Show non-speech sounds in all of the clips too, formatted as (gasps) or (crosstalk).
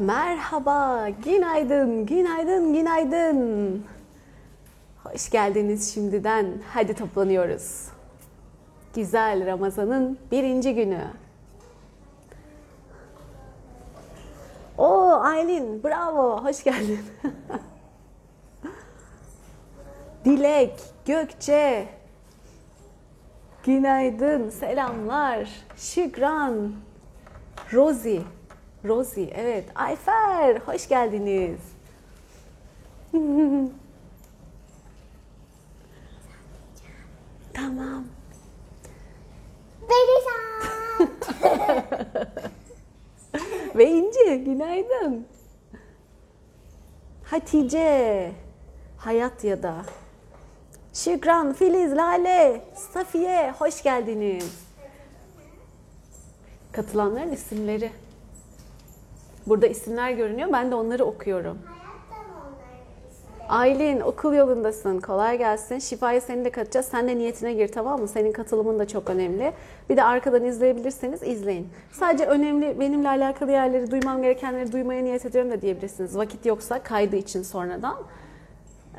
Merhaba, günaydın, günaydın, günaydın. Hoş geldiniz şimdiden. Hadi toplanıyoruz. Güzel Ramazan'ın birinci günü. Oo Aylin, bravo, hoş geldin. (laughs) Dilek, Gökçe, günaydın, selamlar. Şükran, Rozi, Rozi, evet. Ayfer, hoş geldiniz. (laughs) tamam. Belisam. (laughs) Ve İnci, günaydın. Hatice, Hayat ya da. Şükran, Filiz, Lale, Safiye, hoş geldiniz. Katılanların isimleri. Burada isimler görünüyor, ben de onları okuyorum. Aylin okul yolundasın. Kolay gelsin. Şifaya seni de katacağız. Sen de niyetine gir tamam mı? Senin katılımın da çok önemli. Bir de arkadan izleyebilirseniz izleyin. Sadece önemli benimle alakalı yerleri, duymam gerekenleri duymaya niyet ediyorum da diyebilirsiniz. Vakit yoksa kaydı için sonradan.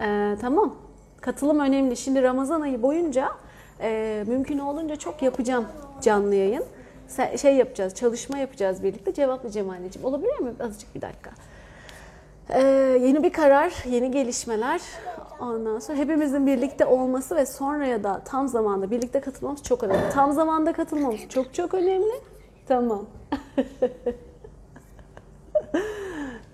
Ee, tamam. Katılım önemli. Şimdi Ramazan ayı boyunca e, mümkün olduğunca çok yapacağım canlı yayın. Şey yapacağız, çalışma yapacağız birlikte. Cevaplayacağım anneciğim. Olabilir mi? Azıcık bir dakika. Ee, yeni bir karar, yeni gelişmeler. Ondan sonra hepimizin birlikte olması ve sonra ya da tam zamanda birlikte katılmamız çok önemli. Tam zamanda katılmamız çok çok önemli. Tamam. (laughs)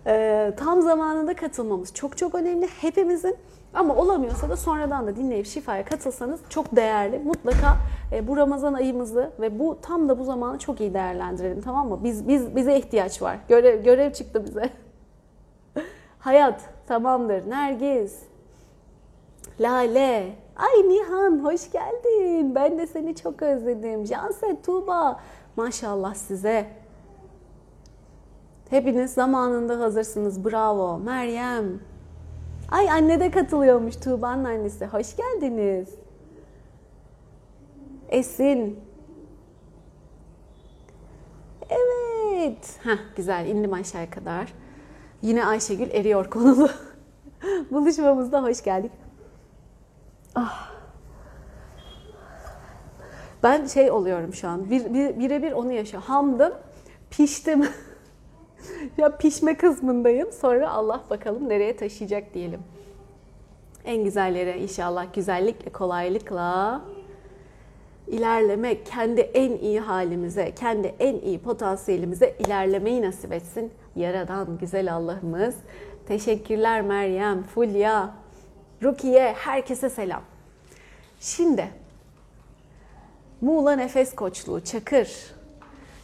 Ee, tam zamanında katılmamız çok çok önemli hepimizin. Ama olamıyorsa da sonradan da dinleyip şifaya katılsanız çok değerli. Mutlaka e, bu Ramazan ayımızı ve bu tam da bu zamanı çok iyi değerlendirelim tamam mı? Biz biz bize ihtiyaç var. Görev görev çıktı bize. (laughs) Hayat tamamdır. Nergis. Lale. Ay Nihan hoş geldin. Ben de seni çok özledim. Canset, Tuğba. Maşallah size. Hepiniz zamanında hazırsınız. Bravo. Meryem. Ay anne de katılıyormuş Tuğba'nın annesi. Hoş geldiniz. Esin. Evet. Heh, güzel indim aşağıya kadar. Yine Ayşegül eriyor konulu. (laughs) Buluşmamızda hoş geldik. Ah. Ben şey oluyorum şu an. Bir, bir, birebir onu yaşıyor. Hamdım, piştim. (laughs) ya pişme kısmındayım. Sonra Allah bakalım nereye taşıyacak diyelim. En güzel yere inşallah güzellikle, kolaylıkla ilerlemek, kendi en iyi halimize, kendi en iyi potansiyelimize ilerlemeyi nasip etsin. Yaradan güzel Allah'ımız. Teşekkürler Meryem, Fulya, Rukiye, herkese selam. Şimdi Muğla Nefes Koçluğu, Çakır.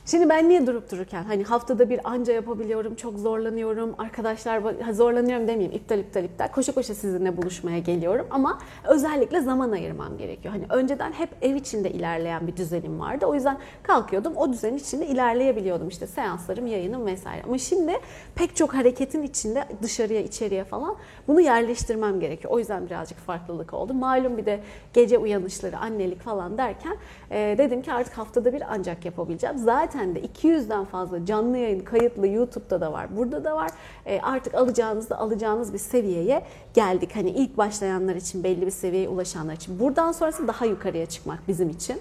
Şimdi ben niye durup dururken hani haftada bir anca yapabiliyorum, çok zorlanıyorum, arkadaşlar zorlanıyorum demeyeyim, iptal iptal iptal. Koşa koşa sizinle buluşmaya geliyorum ama özellikle zaman ayırmam gerekiyor. Hani önceden hep ev içinde ilerleyen bir düzenim vardı. O yüzden kalkıyordum, o düzenin içinde ilerleyebiliyordum işte seanslarım, yayınım vesaire. Ama şimdi pek çok hareketin içinde dışarıya, içeriye falan bunu yerleştirmem gerekiyor. O yüzden birazcık farklılık oldu. Malum bir de gece uyanışları, annelik falan derken e, dedim ki artık haftada bir ancak yapabileceğim. Zaten de 200'den fazla canlı yayın kayıtlı YouTube'da da var, burada da var. E, artık alacağınızda alacağınız bir seviyeye geldik. Hani ilk başlayanlar için, belli bir seviyeye ulaşanlar için. Buradan sonrası daha yukarıya çıkmak bizim için.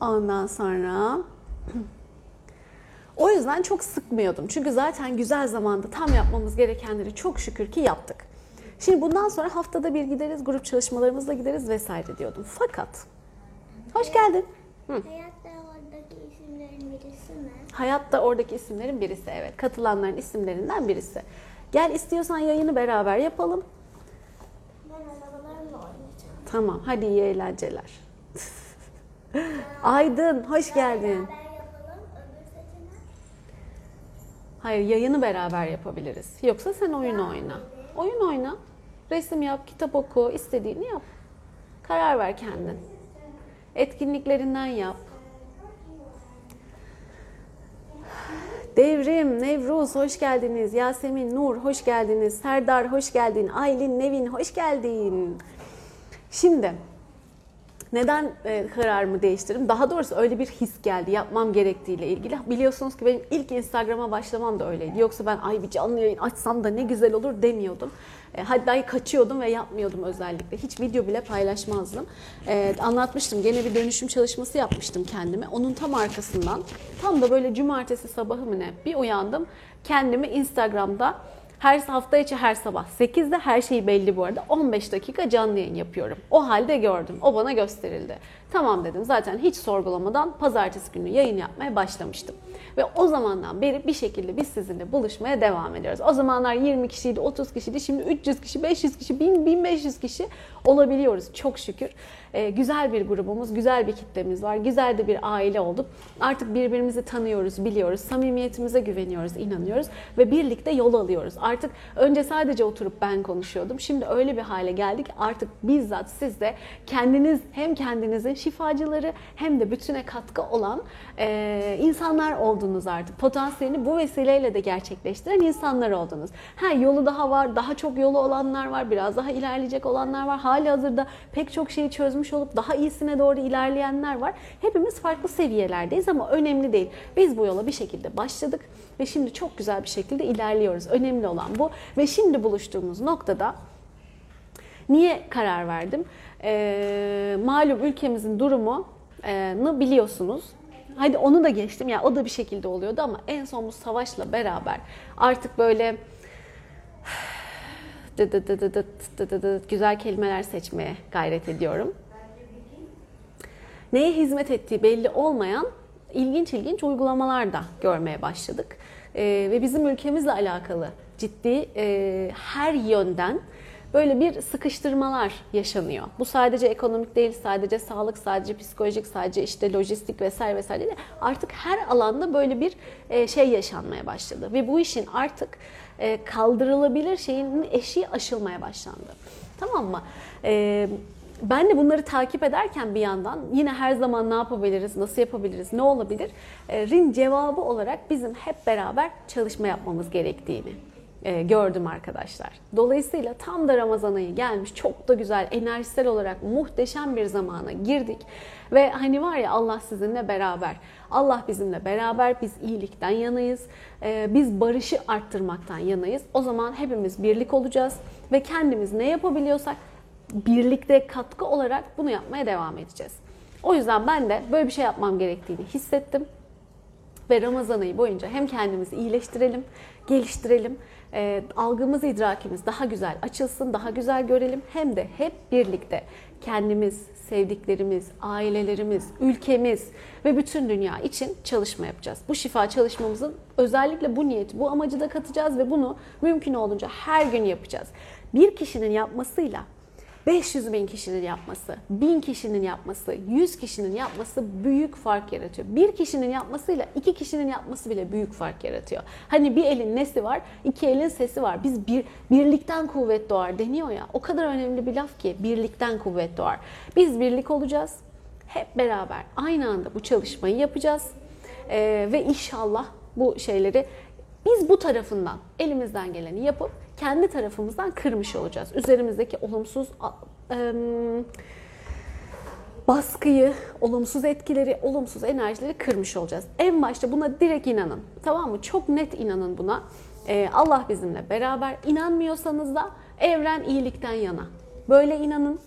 Ondan sonra (clears throat) o yüzden çok sıkmıyordum. Çünkü zaten güzel zamanda tam yapmamız gerekenleri çok şükür ki yaptık. Şimdi bundan sonra haftada bir gideriz, grup çalışmalarımızla gideriz vesaire diyordum. Fakat hoş geldin. Hayatta oradaki isimlerin birisi mi? Hayatta oradaki isimlerin birisi evet. Katılanların isimlerinden birisi. Gel istiyorsan yayını beraber yapalım. Ben arabalarımla oynayacağım. Tamam hadi iyi eğlenceler. (laughs) Aydın hoş geldin. Beraber yapalım. Öbür seçenek. Hayır yayını beraber yapabiliriz. Yoksa sen oyun oyna. Oyun oyna. Resim yap, kitap oku, istediğini yap. Karar ver kendin. Etkinliklerinden yap. Devrim, Nevruz hoş geldiniz. Yasemin, Nur hoş geldiniz. Serdar hoş geldin. Aylin, Nevin hoş geldin. Şimdi Neden e, kararımı değiştirdim? Daha doğrusu öyle bir his geldi yapmam gerektiğiyle ilgili. Biliyorsunuz ki benim ilk Instagram'a başlamam da öyleydi. Yoksa ben ay bir canlı yayın açsam da ne güzel olur demiyordum. E, hatta kaçıyordum ve yapmıyordum özellikle. Hiç video bile paylaşmazdım. E, anlatmıştım. Gene bir dönüşüm çalışması yapmıştım kendime. Onun tam arkasından tam da böyle cumartesi sabahı mı ne bir uyandım. Kendimi Instagram'da her hafta içi her sabah 8'de her şey belli bu arada. 15 dakika canlı yayın yapıyorum. O halde gördüm. O bana gösterildi. Tamam dedim. Zaten hiç sorgulamadan pazartesi günü yayın yapmaya başlamıştım. Ve o zamandan beri bir şekilde biz sizinle buluşmaya devam ediyoruz. O zamanlar 20 kişiydi, 30 kişiydi. Şimdi 300 kişi, 500 kişi, 1000, 1500 kişi olabiliyoruz çok şükür. Ee, güzel bir grubumuz, güzel bir kitlemiz var. Güzel de bir aile olduk. Artık birbirimizi tanıyoruz, biliyoruz. Samimiyetimize güveniyoruz, inanıyoruz ve birlikte yol alıyoruz. Artık önce sadece oturup ben konuşuyordum. Şimdi öyle bir hale geldik. Artık bizzat siz de kendiniz hem kendinizin şifacıları hem de bütüne katkı olan e, insanlar oldunuz artık. Potansiyelini bu vesileyle de gerçekleştiren insanlar oldunuz. Ha yolu daha var, daha çok yolu olanlar var, biraz daha ilerleyecek olanlar var. Hali hazırda pek çok şeyi çözmüş olup daha iyisine doğru ilerleyenler var. Hepimiz farklı seviyelerdeyiz ama önemli değil. Biz bu yola bir şekilde başladık ve şimdi çok güzel bir şekilde ilerliyoruz. Önemli olan bu ve şimdi buluştuğumuz noktada niye karar verdim? Ee, malum ülkemizin durumu biliyorsunuz. Hadi onu da geçtim ya yani o da bir şekilde oluyordu ama en son bu savaşla beraber artık böyle güzel kelimeler seçmeye gayret ediyorum. Neye hizmet ettiği belli olmayan ilginç ilginç uygulamalar da görmeye başladık. Ee, ve bizim ülkemizle alakalı ciddi e, her yönden böyle bir sıkıştırmalar yaşanıyor. Bu sadece ekonomik değil, sadece sağlık, sadece psikolojik, sadece işte lojistik vesaire vesaire değil. Artık her alanda böyle bir e, şey yaşanmaya başladı. Ve bu işin artık e, kaldırılabilir şeyin eşiği aşılmaya başlandı. Tamam mı? Ben de bunları takip ederken bir yandan yine her zaman ne yapabiliriz, nasıl yapabiliriz, ne olabilir? Rin cevabı olarak bizim hep beraber çalışma yapmamız gerektiğini e, gördüm arkadaşlar. Dolayısıyla tam da Ramazan ayı gelmiş. Çok da güzel, enerjisel olarak muhteşem bir zamana girdik. Ve hani var ya Allah sizinle beraber. Allah bizimle beraber. Biz iyilikten yanayız. E, biz barışı arttırmaktan yanayız. O zaman hepimiz birlik olacağız. Ve kendimiz ne yapabiliyorsak birlikte katkı olarak bunu yapmaya devam edeceğiz. O yüzden ben de böyle bir şey yapmam gerektiğini hissettim. Ve Ramazan ayı boyunca hem kendimizi iyileştirelim, geliştirelim e, algımız, idrakimiz daha güzel açılsın, daha güzel görelim. Hem de hep birlikte kendimiz, sevdiklerimiz, ailelerimiz, ülkemiz ve bütün dünya için çalışma yapacağız. Bu şifa çalışmamızın özellikle bu niyeti, bu amacı da katacağız ve bunu mümkün olduğunca her gün yapacağız. Bir kişinin yapmasıyla 500 bin kişinin yapması, 1000 kişinin yapması, 100 kişinin yapması büyük fark yaratıyor. Bir kişinin yapmasıyla iki kişinin yapması bile büyük fark yaratıyor. Hani bir elin nesi var, iki elin sesi var. Biz bir birlikten kuvvet doğar deniyor ya. O kadar önemli bir laf ki birlikten kuvvet doğar. Biz birlik olacağız. Hep beraber aynı anda bu çalışmayı yapacağız. Ee, ve inşallah bu şeyleri biz bu tarafından elimizden geleni yapıp kendi tarafımızdan kırmış olacağız. Üzerimizdeki olumsuz baskıyı, olumsuz etkileri, olumsuz enerjileri kırmış olacağız. En başta buna direkt inanın. Tamam mı? Çok net inanın buna. Ee, Allah bizimle beraber. İnanmıyorsanız da evren iyilikten yana. Böyle inanın.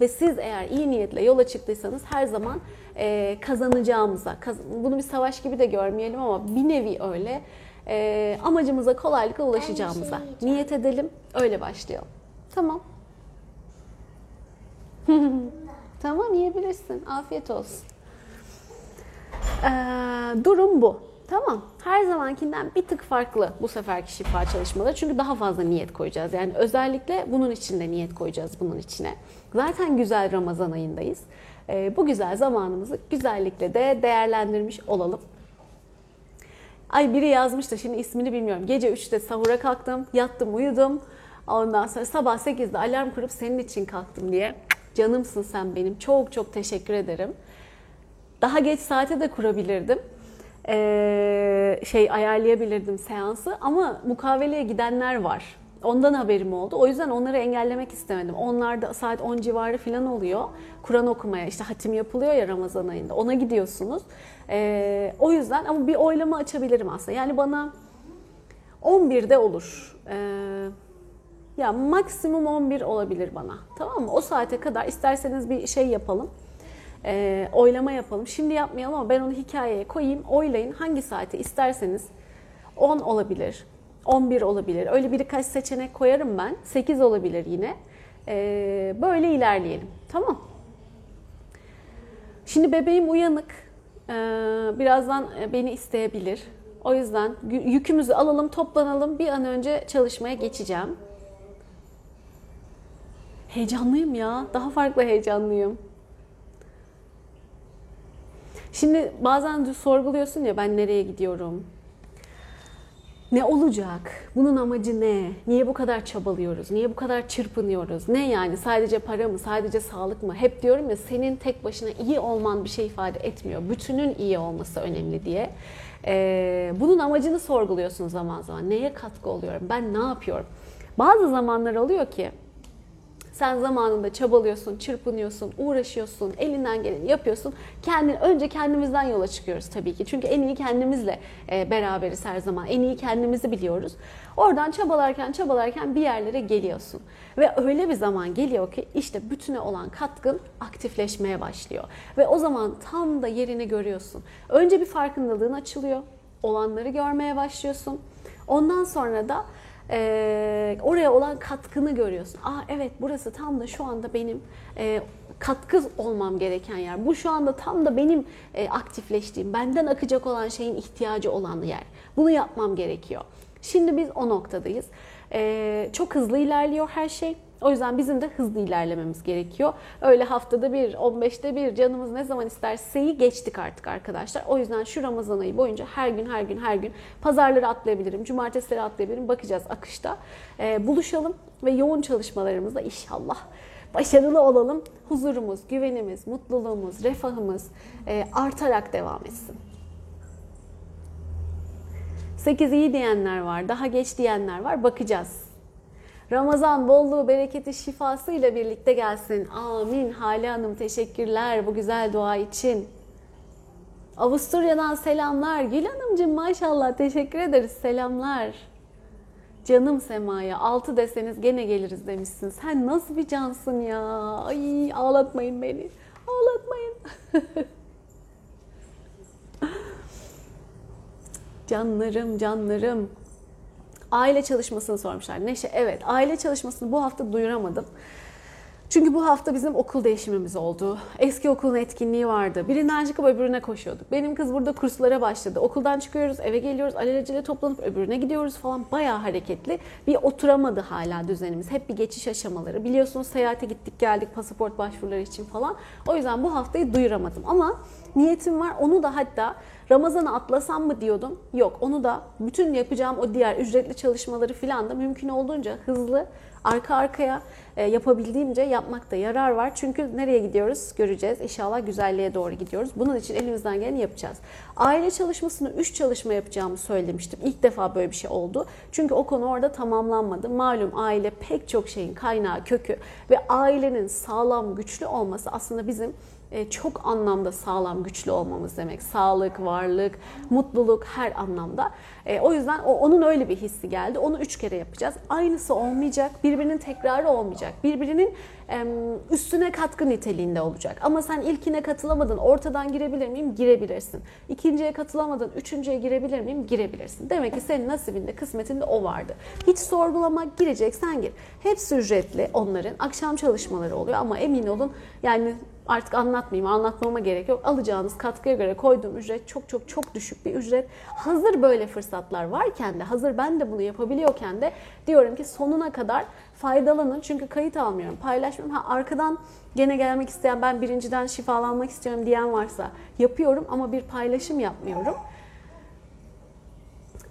Ve siz eğer iyi niyetle yola çıktıysanız her zaman e, kazanacağımıza, kaz bunu bir savaş gibi de görmeyelim ama bir nevi öyle e, amacımıza kolaylıkla ulaşacağımıza şey niyet edelim. Öyle başlayalım. Tamam. (laughs) tamam yiyebilirsin. Afiyet olsun. Ee, durum bu. Tamam. Her zamankinden bir tık farklı bu seferki şifa çalışmaları. Çünkü daha fazla niyet koyacağız. Yani özellikle bunun içinde niyet koyacağız bunun içine. Zaten güzel Ramazan ayındayız. Ee, bu güzel zamanımızı güzellikle de değerlendirmiş olalım. Ay biri yazmış da şimdi ismini bilmiyorum. Gece 3'te sahura kalktım, yattım, uyudum. Ondan sonra sabah 8'de alarm kurup senin için kalktım diye. Canımsın sen benim. Çok çok teşekkür ederim. Daha geç saate de kurabilirdim. Ee, şey ayarlayabilirdim seansı ama mukaveleye gidenler var. Ondan haberim oldu. O yüzden onları engellemek istemedim. Onlar da saat 10 civarı falan oluyor. Kur'an okumaya işte hatim yapılıyor ya Ramazan ayında. Ona gidiyorsunuz. Ee, o yüzden ama bir oylama açabilirim aslında. Yani bana 11'de olur. Ee, ya maksimum 11 olabilir bana. Tamam mı? O saate kadar isterseniz bir şey yapalım. Ee, oylama yapalım. Şimdi yapmayalım ama ben onu hikayeye koyayım. Oylayın. Hangi saate isterseniz 10 olabilir. 11 olabilir. Öyle birkaç seçenek koyarım ben. 8 olabilir yine. Ee, böyle ilerleyelim. Tamam. Şimdi bebeğim uyanık. Ee, birazdan beni isteyebilir. O yüzden yükümüzü alalım, toplanalım. Bir an önce çalışmaya geçeceğim. Heyecanlıyım ya. Daha farklı heyecanlıyım. Şimdi bazen sorguluyorsun ya ben nereye gidiyorum? Ne olacak? Bunun amacı ne? Niye bu kadar çabalıyoruz? Niye bu kadar çırpınıyoruz? Ne yani? Sadece para mı? Sadece sağlık mı? Hep diyorum ya senin tek başına iyi olman bir şey ifade etmiyor. Bütünün iyi olması önemli diye. Ee, bunun amacını sorguluyorsun zaman zaman. Neye katkı oluyorum? Ben ne yapıyorum? Bazı zamanlar oluyor ki sen zamanında çabalıyorsun, çırpınıyorsun, uğraşıyorsun, elinden geleni yapıyorsun. Kendin, önce kendimizden yola çıkıyoruz tabii ki. Çünkü en iyi kendimizle e, beraberiz her zaman. En iyi kendimizi biliyoruz. Oradan çabalarken çabalarken bir yerlere geliyorsun. Ve öyle bir zaman geliyor ki işte bütüne olan katkın aktifleşmeye başlıyor. Ve o zaman tam da yerini görüyorsun. Önce bir farkındalığın açılıyor. Olanları görmeye başlıyorsun. Ondan sonra da e, oraya olan katkını görüyorsun. Aa evet burası tam da şu anda benim e, katkı olmam gereken yer. Bu şu anda tam da benim e, aktifleştiğim, benden akacak olan şeyin ihtiyacı olan yer. Bunu yapmam gerekiyor. Şimdi biz o noktadayız. E, çok hızlı ilerliyor her şey. O yüzden bizim de hızlı ilerlememiz gerekiyor. Öyle haftada bir, 15'te bir canımız ne zaman isterseyi geçtik artık arkadaşlar. O yüzden şu Ramazan ayı boyunca her gün her gün her gün pazarları atlayabilirim, cumartesileri atlayabilirim. Bakacağız akışta. Ee, buluşalım ve yoğun çalışmalarımızda inşallah başarılı olalım. Huzurumuz, güvenimiz, mutluluğumuz, refahımız e, artarak devam etsin. 8 iyi diyenler var, daha geç diyenler var. Bakacağız. Ramazan bolluğu, bereketi, şifasıyla birlikte gelsin. Amin. Hale Hanım teşekkürler bu güzel dua için. Avusturya'dan selamlar. Gül Hanımcığım maşallah teşekkür ederiz. Selamlar. Canım Sema'ya altı deseniz gene geliriz demişsin. Sen nasıl bir cansın ya? Ay ağlatmayın beni. Ağlatmayın. (laughs) canlarım canlarım. Aile çalışmasını sormuşlar. Neşe evet aile çalışmasını bu hafta duyuramadım. Çünkü bu hafta bizim okul değişimimiz oldu. Eski okulun etkinliği vardı. Birinden çıkıp öbürüne koşuyorduk. Benim kız burada kurslara başladı. Okuldan çıkıyoruz, eve geliyoruz, alelacele toplanıp öbürüne gidiyoruz falan. Bayağı hareketli. Bir oturamadı hala düzenimiz. Hep bir geçiş aşamaları. Biliyorsunuz seyahate gittik geldik pasaport başvuruları için falan. O yüzden bu haftayı duyuramadım. Ama niyetim var. Onu da hatta Ramazan'ı atlasam mı diyordum. Yok onu da bütün yapacağım o diğer ücretli çalışmaları filan da mümkün olduğunca hızlı arka arkaya e, yapabildiğimce yapmakta yarar var. Çünkü nereye gidiyoruz göreceğiz. İnşallah güzelliğe doğru gidiyoruz. Bunun için elimizden geleni yapacağız. Aile çalışmasını 3 çalışma yapacağımı söylemiştim. İlk defa böyle bir şey oldu. Çünkü o konu orada tamamlanmadı. Malum aile pek çok şeyin kaynağı, kökü ve ailenin sağlam, güçlü olması aslında bizim çok anlamda sağlam, güçlü olmamız demek. Sağlık, varlık, mutluluk her anlamda. E, o yüzden onun öyle bir hissi geldi. Onu üç kere yapacağız. Aynısı olmayacak, birbirinin tekrarı olmayacak. Birbirinin üstüne katkı niteliğinde olacak. Ama sen ilkine katılamadın, ortadan girebilir miyim? Girebilirsin. İkinciye katılamadın, üçüncüye girebilir miyim? Girebilirsin. Demek ki senin nasibinde, kısmetinde o vardı. Hiç sorgulama, gireceksen gir. Hepsi ücretli onların. Akşam çalışmaları oluyor ama emin olun yani artık anlatmayayım, anlatmama gerek yok. Alacağınız katkıya göre koyduğum ücret çok çok çok düşük bir ücret. Hazır böyle fırsatlar varken de, hazır ben de bunu yapabiliyorken de diyorum ki sonuna kadar faydalanın. Çünkü kayıt almıyorum, paylaşmıyorum. Ha arkadan gene gelmek isteyen, ben birinciden şifalanmak istiyorum diyen varsa yapıyorum ama bir paylaşım yapmıyorum.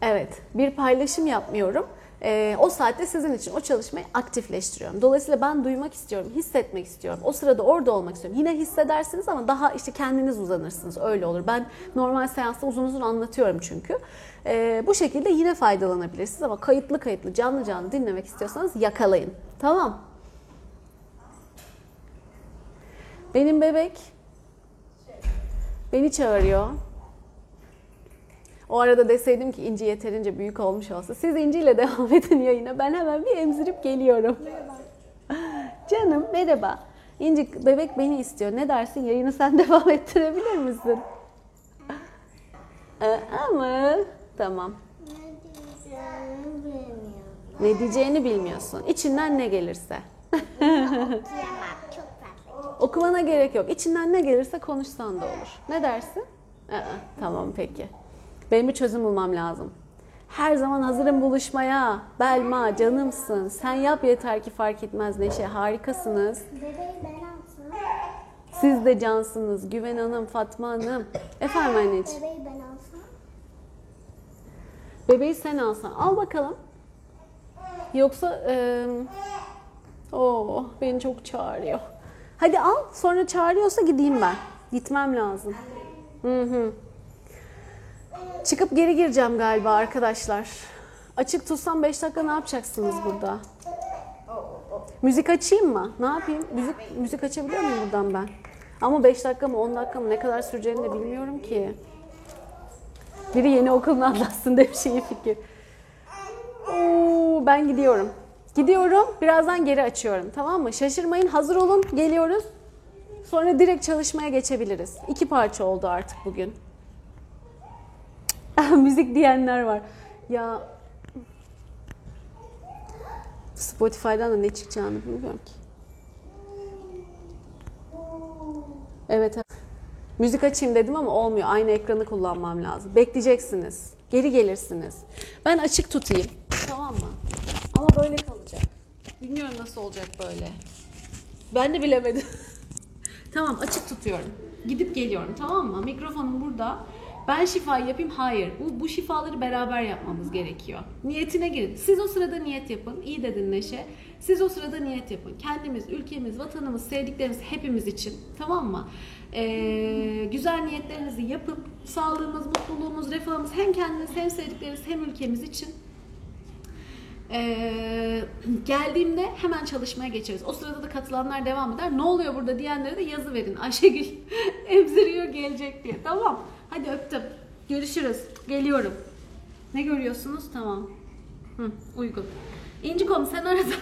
Evet, bir paylaşım yapmıyorum. Ee, o saatte sizin için o çalışmayı aktifleştiriyorum. Dolayısıyla ben duymak istiyorum, hissetmek istiyorum. O sırada orada olmak istiyorum. Yine hissedersiniz ama daha işte kendiniz uzanırsınız. Öyle olur. Ben normal seansta uzun uzun anlatıyorum çünkü. Ee, bu şekilde yine faydalanabilirsiniz ama kayıtlı kayıtlı canlı canlı dinlemek istiyorsanız yakalayın. Tamam. Benim bebek beni çağırıyor. O arada deseydim ki İnci yeterince büyük olmuş olsa. Siz İnci (laughs) devam edin yayına. Ben hemen bir emzirip geliyorum. (laughs) Canım merhaba. İnci bebek beni istiyor. Ne dersin? Yayını sen (laughs) devam ettirebilir misin? Ee, ama tamam. Ne diyeceğini bilmiyorsun. İçinden ne gelirse. Okumana gerek yok. İçinden ne gelirse konuşsan da olur. Ne dersin? Aa, tamam peki. Benim bir çözüm bulmam lazım. Her zaman hazırım buluşmaya. Belma canımsın. Sen yap yeter ki fark etmez Neşe. Harikasınız. Bebeği ben alsam. Siz de cansınız. Güven Hanım, Fatma Hanım. Efendim anneciğim. Bebeği ben alsam. Bebeği sen alsan. Al bakalım. Yoksa eee o beni çok çağırıyor. Hadi al. Sonra çağırıyorsa gideyim ben. Gitmem lazım. Hı hı. Çıkıp geri gireceğim galiba arkadaşlar. Açık tutsam 5 dakika ne yapacaksınız burada? Müzik açayım mı? Ne yapayım? Müzik müzik açabiliyor muyum buradan ben? Ama 5 dakika mı 10 dakika mı ne kadar süreceğini de bilmiyorum ki. Biri yeni okulunu anlatsın demiş iyi fikir. Oo, ben gidiyorum. Gidiyorum. Birazdan geri açıyorum. Tamam mı? Şaşırmayın. Hazır olun. Geliyoruz. Sonra direkt çalışmaya geçebiliriz. İki parça oldu artık bugün. (laughs) Müzik diyenler var. Ya Spotify'dan da ne çıkacağını bilmiyorum ki. Evet. Müzik açayım dedim ama olmuyor. Aynı ekranı kullanmam lazım. Bekleyeceksiniz. Geri gelirsiniz. Ben açık tutayım. Tamam mı? Ama böyle kalacak. Bilmiyorum nasıl olacak böyle. Ben de bilemedim. (laughs) tamam açık tutuyorum. Gidip geliyorum tamam mı? Mikrofonum burada. Ben şifayı yapayım. Hayır. Bu, bu şifaları beraber yapmamız gerekiyor. Niyetine girin. Siz o sırada niyet yapın. İyi dedin Neşe. Siz o sırada niyet yapın. Kendimiz, ülkemiz, vatanımız, sevdiklerimiz hepimiz için. Tamam mı? Ee, güzel niyetlerinizi yapıp sağlığımız, mutluluğumuz, refahımız hem kendiniz hem sevdikleriniz hem ülkemiz için ee, geldiğimde hemen çalışmaya geçeriz. O sırada da katılanlar devam eder. Ne oluyor burada diyenlere de yazı verin. Ayşegül (laughs) emziriyor gelecek diye. Tamam. Hadi öptüm. Görüşürüz. Geliyorum. Ne görüyorsunuz? Tamam. Hı, uygun. İncikom sen arada. (laughs)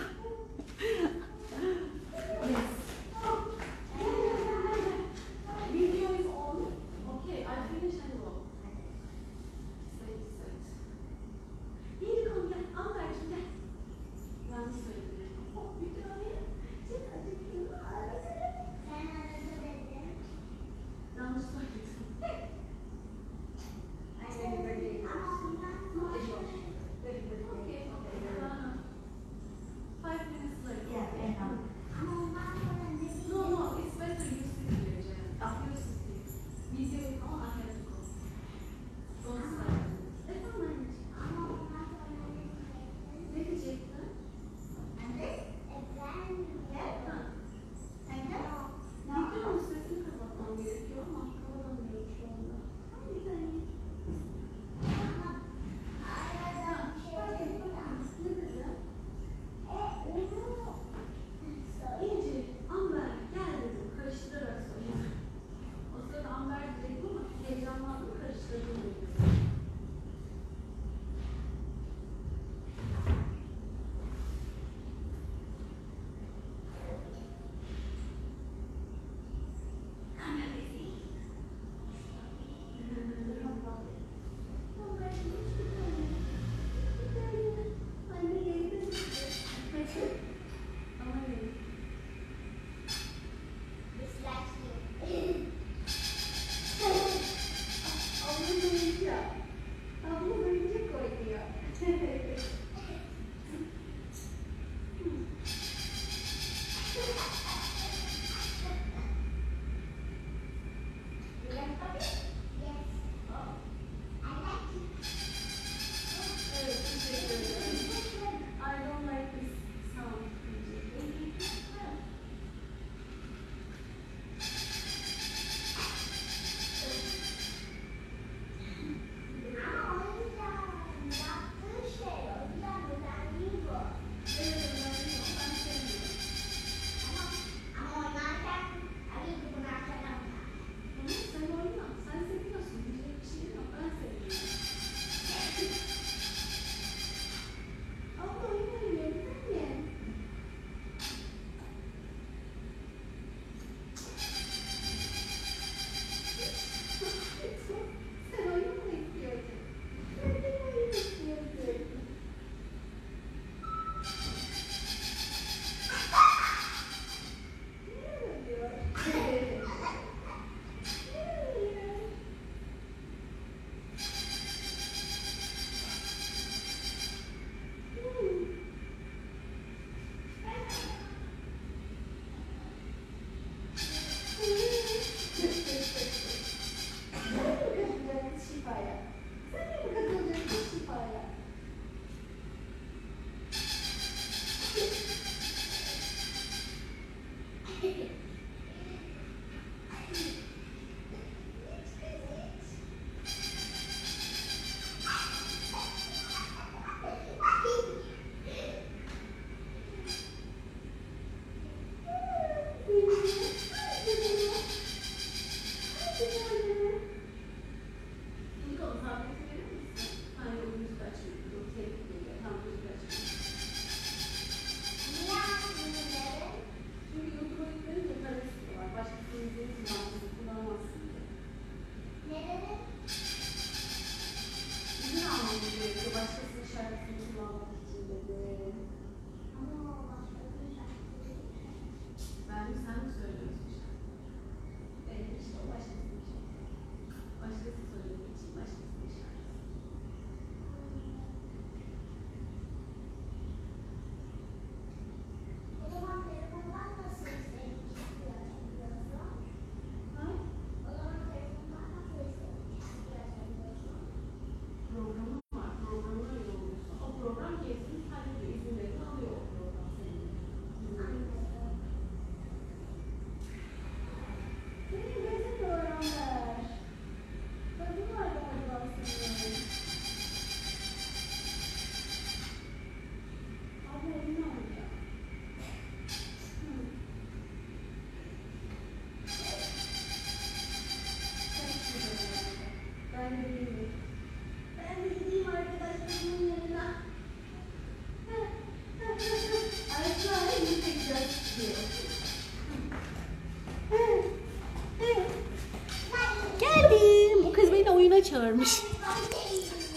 çağırmış.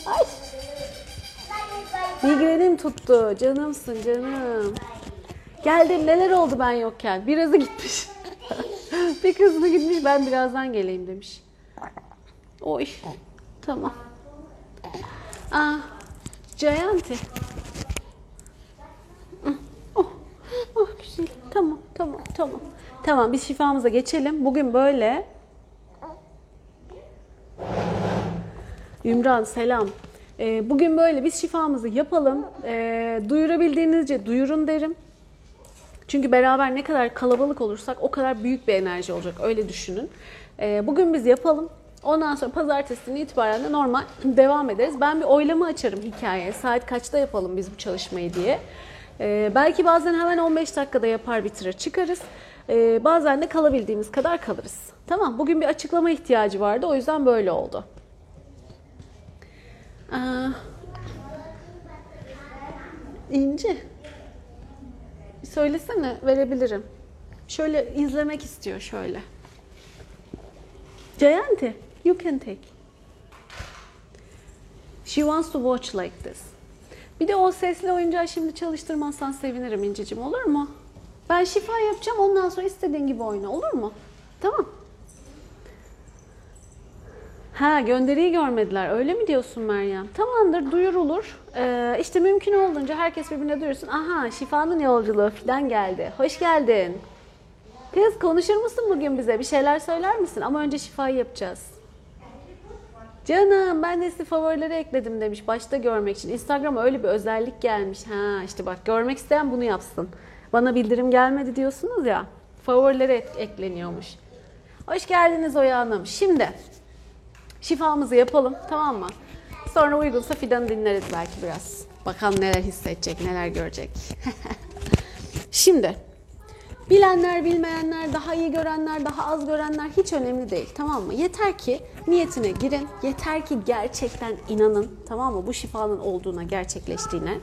Ay. Migrenim tuttu. Canımsın canım. Geldim. Neler oldu ben yokken? Birazı gitmiş. (laughs) bir kızını gitmiş. Ben birazdan geleyim demiş. Oy. Tamam. Aa, Gianti. Oh, oh güzel. Tamam, tamam, tamam. Tamam, biz şifamıza geçelim. Bugün böyle. Ümran selam. Ee, bugün böyle biz şifamızı yapalım. Ee, duyurabildiğinizce duyurun derim. Çünkü beraber ne kadar kalabalık olursak o kadar büyük bir enerji olacak. Öyle düşünün. Ee, bugün biz yapalım. Ondan sonra pazartesinin itibaren de normal (clears throat) devam ederiz. Ben bir oylama açarım hikayeye. Saat kaçta yapalım biz bu çalışmayı diye. Ee, belki bazen hemen 15 dakikada yapar bitirir çıkarız. Ee, bazen de kalabildiğimiz kadar kalırız. Tamam bugün bir açıklama ihtiyacı vardı. O yüzden böyle oldu. Aa, İnci. Söylesene verebilirim. Şöyle izlemek istiyor şöyle. Jayanti, you can take. She wants to watch like this. Bir de o sesli oyuncağı şimdi çalıştırmazsan sevinirim İncicim olur mu? Ben şifa yapacağım ondan sonra istediğin gibi oyna olur mu? Tamam. Ha gönderiyi görmediler öyle mi diyorsun Meryem? Tamamdır duyurulur. Ee, işte mümkün olduğunca herkes birbirine duyursun. Aha şifanın yolculuğu falan geldi. Hoş geldin. Kız konuşur musun bugün bize? Bir şeyler söyler misin? Ama önce şifayı yapacağız. Canım ben de sizi favorilere ekledim demiş başta görmek için. Instagram'a öyle bir özellik gelmiş. Ha işte bak görmek isteyen bunu yapsın. Bana bildirim gelmedi diyorsunuz ya. Favorilere ek- ekleniyormuş. Hoş geldiniz Oya Hanım. Şimdi şifamızı yapalım tamam mı? Sonra uygunsa Fidan'ı dinleriz belki biraz. Bakalım neler hissedecek, neler görecek. (laughs) Şimdi bilenler, bilmeyenler, daha iyi görenler, daha az görenler hiç önemli değil tamam mı? Yeter ki niyetine girin, yeter ki gerçekten inanın tamam mı? Bu şifanın olduğuna, gerçekleştiğine.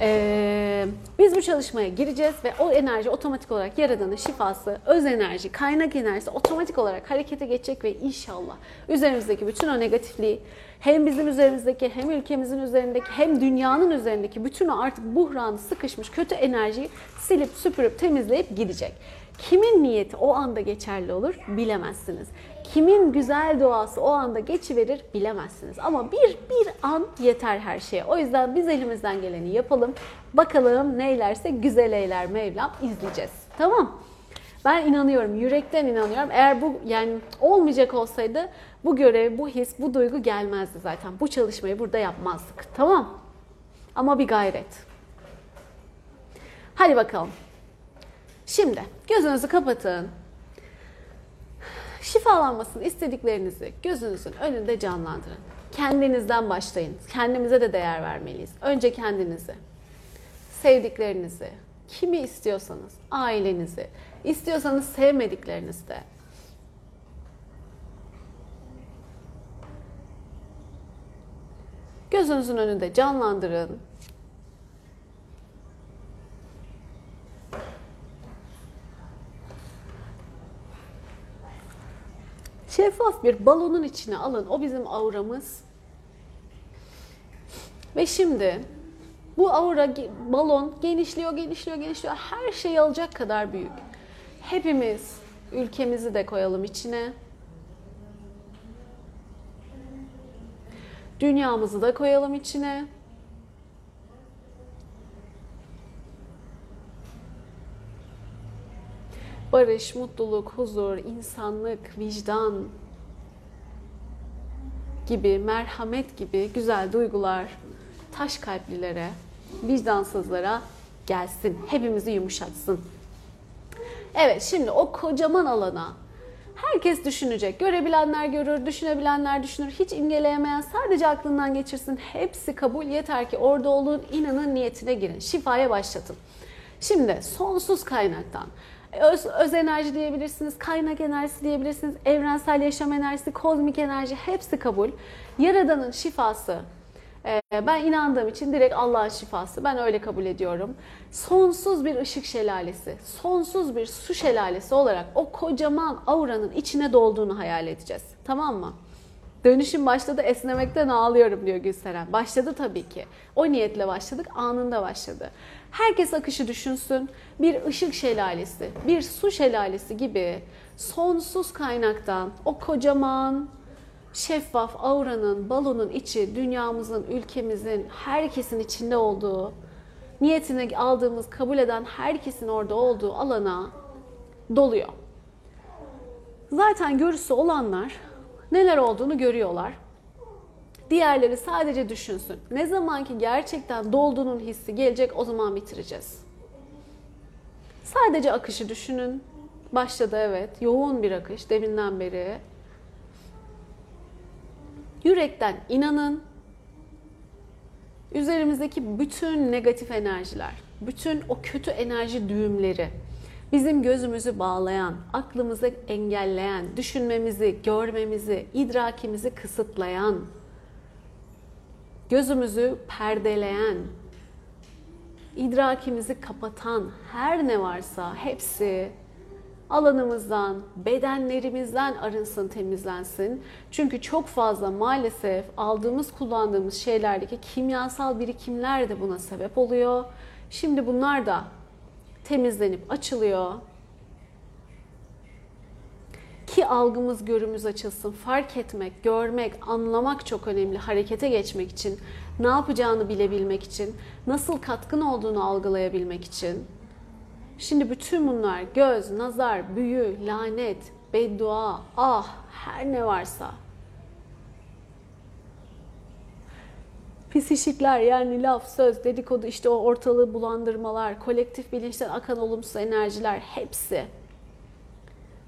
Ee, biz bu çalışmaya gireceğiz ve o enerji otomatik olarak yaradanın şifası, öz enerji, kaynak enerjisi otomatik olarak harekete geçecek ve inşallah üzerimizdeki bütün o negatifliği hem bizim üzerimizdeki hem ülkemizin üzerindeki hem dünyanın üzerindeki bütün o artık buhranı sıkışmış kötü enerjiyi silip süpürüp temizleyip gidecek. Kimin niyeti o anda geçerli olur bilemezsiniz. Kimin güzel duası o anda geçiverir bilemezsiniz. Ama bir bir an yeter her şeye. O yüzden biz elimizden geleni yapalım. Bakalım neylerse güzel eyler Mevlam izleyeceğiz. Tamam. Ben inanıyorum, yürekten inanıyorum. Eğer bu yani olmayacak olsaydı bu görev, bu his, bu duygu gelmezdi zaten. Bu çalışmayı burada yapmazdık. Tamam. Ama bir gayret. Hadi bakalım. Şimdi gözünüzü kapatın. Şifalanmasını istediklerinizi gözünüzün önünde canlandırın. Kendinizden başlayın. Kendimize de değer vermeliyiz. Önce kendinizi, sevdiklerinizi, kimi istiyorsanız, ailenizi, istiyorsanız sevmediklerinizi de. Gözünüzün önünde canlandırın. Şeffaf bir balonun içine alın. O bizim auramız. Ve şimdi bu aura balon genişliyor, genişliyor, genişliyor. Her şeyi alacak kadar büyük. Hepimiz ülkemizi de koyalım içine. Dünyamızı da koyalım içine. Barış, mutluluk, huzur, insanlık, vicdan gibi, merhamet gibi güzel duygular taş kalplilere, vicdansızlara gelsin. Hepimizi yumuşatsın. Evet, şimdi o kocaman alana herkes düşünecek. Görebilenler görür, düşünebilenler düşünür. Hiç imgeleyemeyen sadece aklından geçirsin. Hepsi kabul. Yeter ki orada olun, inanın, niyetine girin. Şifaya başlatın. Şimdi sonsuz kaynaktan öz, öz enerji diyebilirsiniz, kaynak enerjisi diyebilirsiniz, evrensel yaşam enerjisi, kozmik enerji hepsi kabul. Yaradanın şifası ee, ben inandığım için direkt Allah'ın şifası. Ben öyle kabul ediyorum. Sonsuz bir ışık şelalesi, sonsuz bir su şelalesi olarak o kocaman auranın içine dolduğunu hayal edeceğiz. Tamam mı? Dönüşüm başladı, esnemekten ağlıyorum diyor Gülseren. Başladı tabii ki. O niyetle başladık, anında başladı. Herkes akışı düşünsün. Bir ışık şelalesi, bir su şelalesi gibi sonsuz kaynaktan o kocaman şeffaf auranın, balonun içi, dünyamızın, ülkemizin, herkesin içinde olduğu, niyetine aldığımız, kabul eden herkesin orada olduğu alana doluyor. Zaten görüsü olanlar neler olduğunu görüyorlar. Diğerleri sadece düşünsün. Ne zaman ki gerçekten dolduğunun hissi gelecek o zaman bitireceğiz. Sadece akışı düşünün. Başladı evet. Yoğun bir akış deminden beri. Yürekten inanın. Üzerimizdeki bütün negatif enerjiler, bütün o kötü enerji düğümleri, bizim gözümüzü bağlayan, aklımızı engelleyen, düşünmemizi, görmemizi, idrakimizi kısıtlayan, gözümüzü perdeleyen, idrakimizi kapatan her ne varsa hepsi alanımızdan, bedenlerimizden arınsın, temizlensin. Çünkü çok fazla maalesef aldığımız, kullandığımız şeylerdeki kimyasal birikimler de buna sebep oluyor. Şimdi bunlar da temizlenip açılıyor. Ki algımız, görümüz açılsın. Fark etmek, görmek, anlamak çok önemli. Harekete geçmek için, ne yapacağını bilebilmek için, nasıl katkın olduğunu algılayabilmek için. Şimdi bütün bunlar göz, nazar, büyü, lanet, beddua, ah her ne varsa psişikler yani laf, söz, dedikodu işte o ortalığı bulandırmalar, kolektif bilinçten akan olumsuz enerjiler hepsi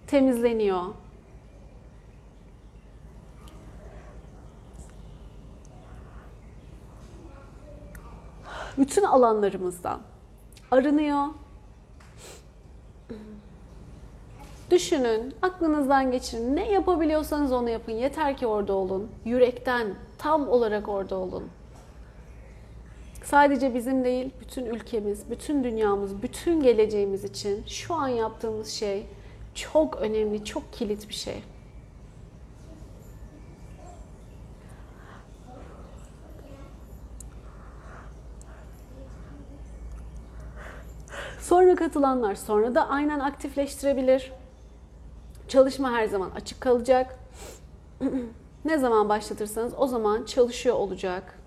temizleniyor. Bütün alanlarımızdan arınıyor. Düşünün, aklınızdan geçirin. Ne yapabiliyorsanız onu yapın. Yeter ki orada olun. Yürekten, tam olarak orada olun. Sadece bizim değil, bütün ülkemiz, bütün dünyamız, bütün geleceğimiz için şu an yaptığımız şey çok önemli, çok kilit bir şey. Sonra katılanlar sonra da aynen aktifleştirebilir. Çalışma her zaman açık kalacak. (clears throat) ne zaman başlatırsanız o zaman çalışıyor olacak.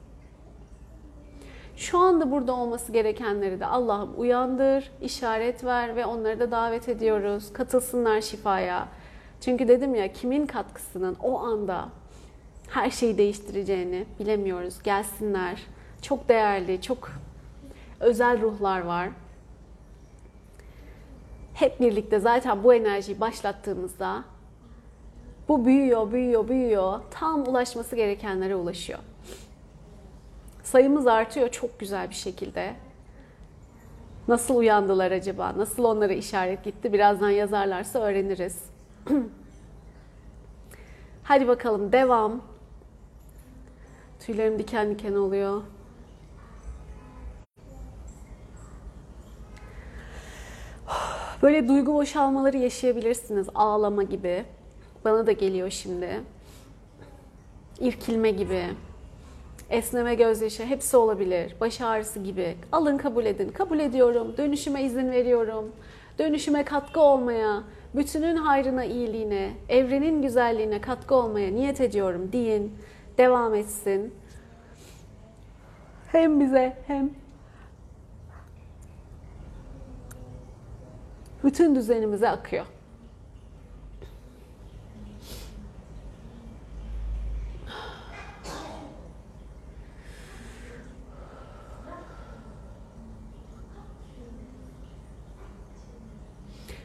Şu anda burada olması gerekenleri de Allah'ım uyandır, işaret ver ve onları da davet ediyoruz. Katılsınlar şifaya. Çünkü dedim ya kimin katkısının o anda her şeyi değiştireceğini bilemiyoruz. Gelsinler. Çok değerli, çok özel ruhlar var. Hep birlikte zaten bu enerjiyi başlattığımızda bu büyüyor, büyüyor, büyüyor. Tam ulaşması gerekenlere ulaşıyor. Sayımız artıyor çok güzel bir şekilde. Nasıl uyandılar acaba? Nasıl onlara işaret gitti? Birazdan yazarlarsa öğreniriz. (clears throat) Hadi bakalım devam. Tüylerim diken diken oluyor. (sighs) Böyle duygu boşalmaları yaşayabilirsiniz. Ağlama gibi. Bana da geliyor şimdi. İrkilme gibi. Esneme gözyaşı hepsi olabilir. Baş ağrısı gibi. Alın kabul edin. Kabul ediyorum. Dönüşüme izin veriyorum. Dönüşüme katkı olmaya, bütünün hayrına, iyiliğine, evrenin güzelliğine katkı olmaya niyet ediyorum deyin. Devam etsin. Hem bize hem bütün düzenimize akıyor.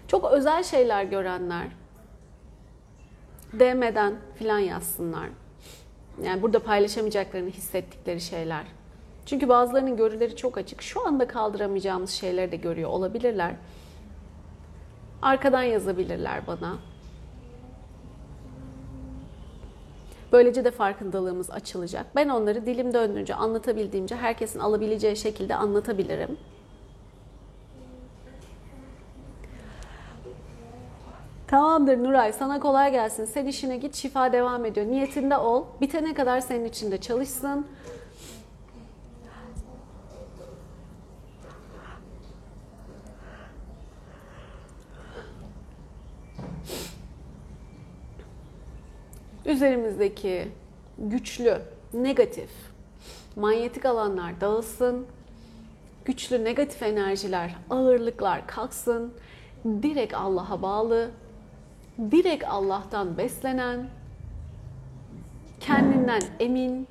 Çok özel şeyler görenler DM'den filan yazsınlar. Yani burada paylaşamayacaklarını hissettikleri şeyler. Çünkü bazılarının görüleri çok açık. Şu anda kaldıramayacağımız şeyleri de görüyor olabilirler. Arkadan yazabilirler bana. Böylece de farkındalığımız açılacak. Ben onları dilim döndüğünce, anlatabildiğimce herkesin alabileceği şekilde anlatabilirim. Tamamdır Nuray sana kolay gelsin. Sen işine git şifa devam ediyor. Niyetinde ol. Bitene kadar senin için de çalışsın. Üzerimizdeki güçlü, negatif, manyetik alanlar dağılsın. Güçlü negatif enerjiler, ağırlıklar kalksın. Direkt Allah'a bağlı, direkt Allah'tan beslenen, kendinden emin,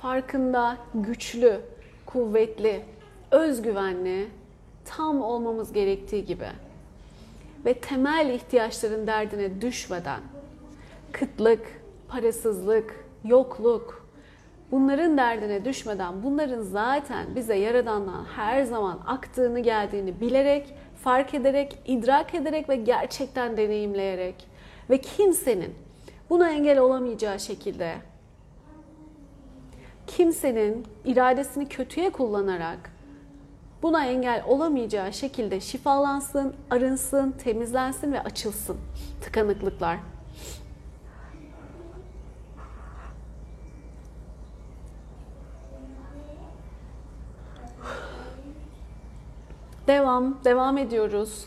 farkında, güçlü, kuvvetli, özgüvenli, tam olmamız gerektiği gibi ve temel ihtiyaçların derdine düşmeden kıtlık, parasızlık, yokluk bunların derdine düşmeden bunların zaten bize yaradandan her zaman aktığını geldiğini bilerek fark ederek, idrak ederek ve gerçekten deneyimleyerek ve kimsenin buna engel olamayacağı şekilde kimsenin iradesini kötüye kullanarak buna engel olamayacağı şekilde şifalansın, arınsın, temizlensin ve açılsın tıkanıklıklar. Devam, devam ediyoruz.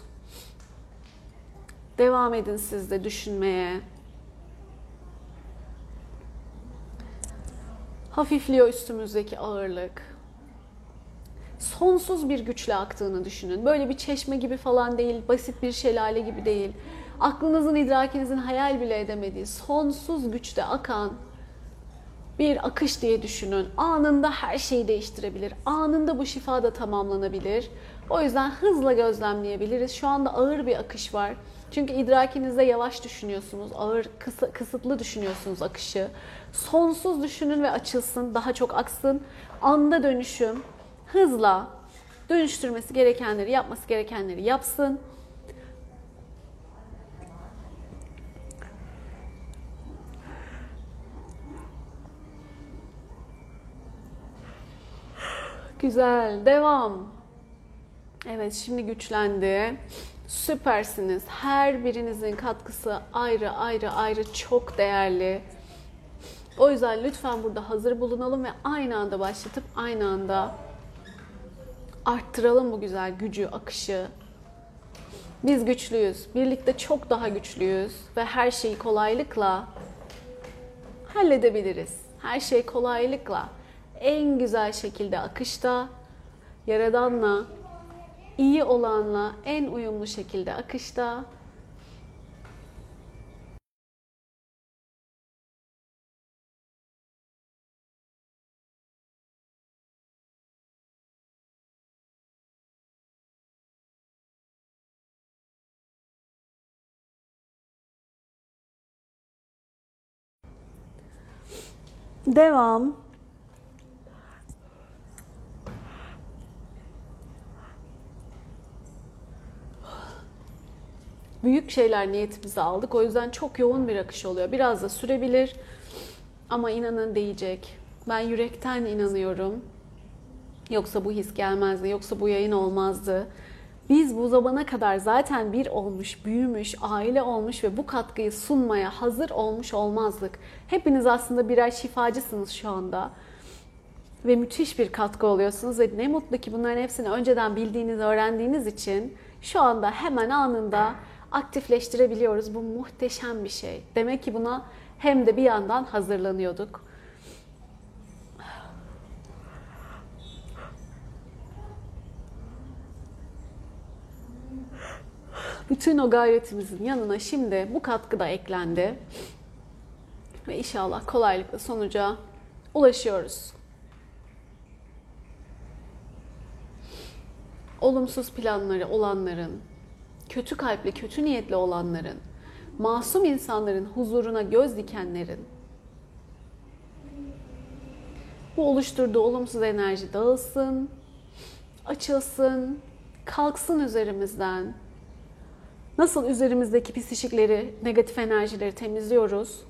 Devam edin siz de düşünmeye. Hafifliyor üstümüzdeki ağırlık. Sonsuz bir güçle aktığını düşünün. Böyle bir çeşme gibi falan değil, basit bir şelale gibi değil. Aklınızın, idrakinizin hayal bile edemediği sonsuz güçte akan bir akış diye düşünün. Anında her şeyi değiştirebilir. Anında bu şifa da tamamlanabilir. O yüzden hızla gözlemleyebiliriz. Şu anda ağır bir akış var. Çünkü idrakinizde yavaş düşünüyorsunuz, ağır, kısa, kısıtlı düşünüyorsunuz akışı. Sonsuz düşünün ve açılsın, daha çok aksın. Anda dönüşüm, hızla dönüştürmesi gerekenleri, yapması gerekenleri yapsın. Güzel, devam. Evet şimdi güçlendi. Süpersiniz. Her birinizin katkısı ayrı ayrı ayrı çok değerli. O yüzden lütfen burada hazır bulunalım ve aynı anda başlatıp aynı anda arttıralım bu güzel gücü, akışı. Biz güçlüyüz. Birlikte çok daha güçlüyüz ve her şeyi kolaylıkla halledebiliriz. Her şey kolaylıkla en güzel şekilde akışta Yaradan'la iyi olanla en uyumlu şekilde akışta Devam. Büyük şeyler niyetimize aldık. O yüzden çok yoğun bir akış oluyor. Biraz da sürebilir ama inanın değecek. Ben yürekten inanıyorum. Yoksa bu his gelmezdi, yoksa bu yayın olmazdı. Biz bu zamana kadar zaten bir olmuş, büyümüş, aile olmuş ve bu katkıyı sunmaya hazır olmuş olmazdık. Hepiniz aslında birer şifacısınız şu anda. Ve müthiş bir katkı oluyorsunuz ve ne mutlu ki bunların hepsini önceden bildiğiniz, öğrendiğiniz için şu anda hemen anında aktifleştirebiliyoruz. Bu muhteşem bir şey. Demek ki buna hem de bir yandan hazırlanıyorduk. Bütün o gayretimizin yanına şimdi bu katkı da eklendi. Ve inşallah kolaylıkla sonuca ulaşıyoruz. Olumsuz planları olanların, kötü kalpli, kötü niyetli olanların, masum insanların huzuruna göz dikenlerin bu oluşturduğu olumsuz enerji dağılsın, açılsın, kalksın üzerimizden. Nasıl üzerimizdeki pisişikleri, negatif enerjileri temizliyoruz?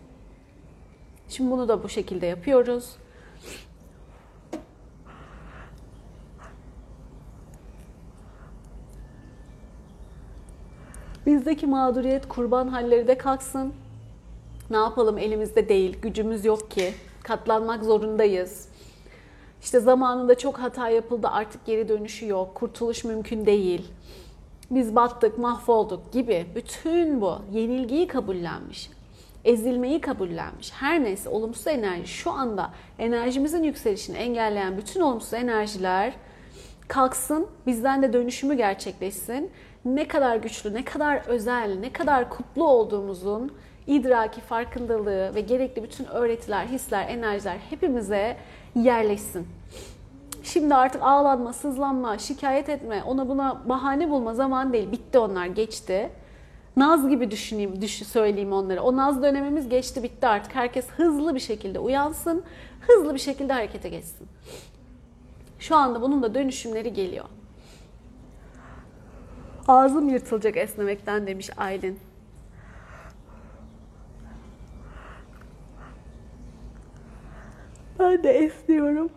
Şimdi bunu da bu şekilde yapıyoruz. Bizdeki mağduriyet, kurban halleri de kalksın. Ne yapalım elimizde değil, gücümüz yok ki. Katlanmak zorundayız. İşte zamanında çok hata yapıldı, artık geri dönüşü yok. Kurtuluş mümkün değil. Biz battık, mahvolduk gibi bütün bu yenilgiyi kabullenmiş, ezilmeyi kabullenmiş. Her neyse olumsuz enerji şu anda enerjimizin yükselişini engelleyen bütün olumsuz enerjiler kalksın, bizden de dönüşümü gerçekleşsin. Ne kadar güçlü, ne kadar özel, ne kadar kutlu olduğumuzun idraki, farkındalığı ve gerekli bütün öğretiler, hisler, enerjiler hepimize yerleşsin. Şimdi artık ağlanma, sızlanma, şikayet etme, ona buna bahane bulma zaman değil. Bitti onlar, geçti. Naz gibi düşüneyim, düş, söyleyeyim onlara. O naz dönemimiz geçti, bitti artık. Herkes hızlı bir şekilde uyansın, hızlı bir şekilde harekete geçsin. Şu anda bunun da dönüşümleri geliyor. Ağzım yırtılacak esnemekten demiş Aylin. Ben de esniyorum.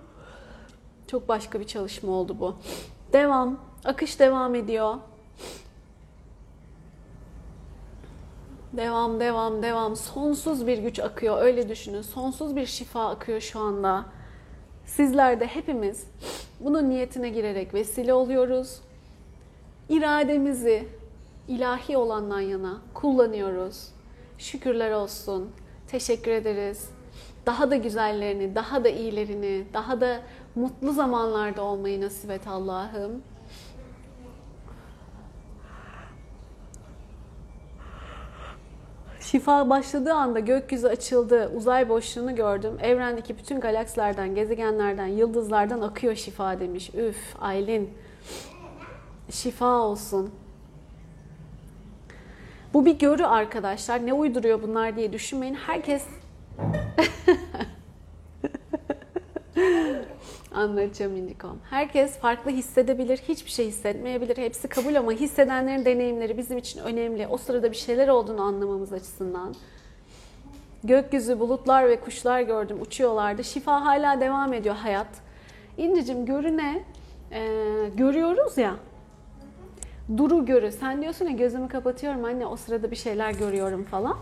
Çok başka bir çalışma oldu bu. Devam. Akış devam ediyor. Devam, devam, devam. Sonsuz bir güç akıyor. Öyle düşünün. Sonsuz bir şifa akıyor şu anda. Sizler de hepimiz bunun niyetine girerek vesile oluyoruz. İrademizi ilahi olandan yana kullanıyoruz. Şükürler olsun. Teşekkür ederiz. Daha da güzellerini, daha da iyilerini, daha da mutlu zamanlarda olmayı nasip et Allah'ım. Şifa başladığı anda gökyüzü açıldı, uzay boşluğunu gördüm. Evrendeki bütün galaksilerden, gezegenlerden, yıldızlardan akıyor şifa demiş. Üf, Aylin. Şifa olsun. Bu bir görü arkadaşlar. Ne uyduruyor bunlar diye düşünmeyin. Herkes (laughs) Anlatacağım İndikom. Herkes farklı hissedebilir, hiçbir şey hissetmeyebilir. Hepsi kabul ama hissedenlerin deneyimleri bizim için önemli. O sırada bir şeyler olduğunu anlamamız açısından. Gökyüzü, bulutlar ve kuşlar gördüm, uçuyorlardı. Şifa hala devam ediyor hayat. İncicim görüne, e, görüyoruz ya, Duru görü. Sen diyorsun ya gözümü kapatıyorum anne o sırada bir şeyler görüyorum falan.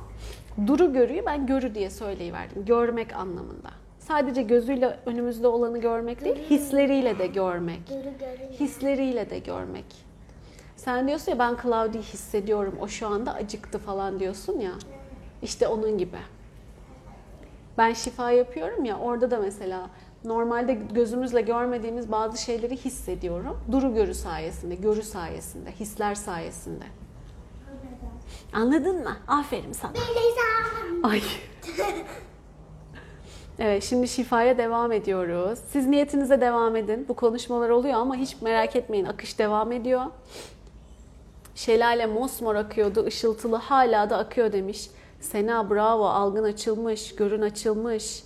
Duru görüyü ben görü diye söyleyiverdim. Görmek anlamında. Sadece gözüyle önümüzde olanı görmek değil, hisleriyle de görmek. Hisleriyle de görmek. Sen diyorsun ya ben Claudia'yı hissediyorum, o şu anda acıktı falan diyorsun ya. İşte onun gibi. Ben şifa yapıyorum ya, orada da mesela normalde gözümüzle görmediğimiz bazı şeyleri hissediyorum. Duru görü sayesinde, görü sayesinde, hisler sayesinde. Anladın mı? Aferin sana. Ay. Evet, şimdi şifaya devam ediyoruz. Siz niyetinize devam edin. Bu konuşmalar oluyor ama hiç merak etmeyin. Akış devam ediyor. Şelale mosmor akıyordu, ışıltılı hala da akıyor demiş. Sena bravo, algın açılmış, görün açılmış.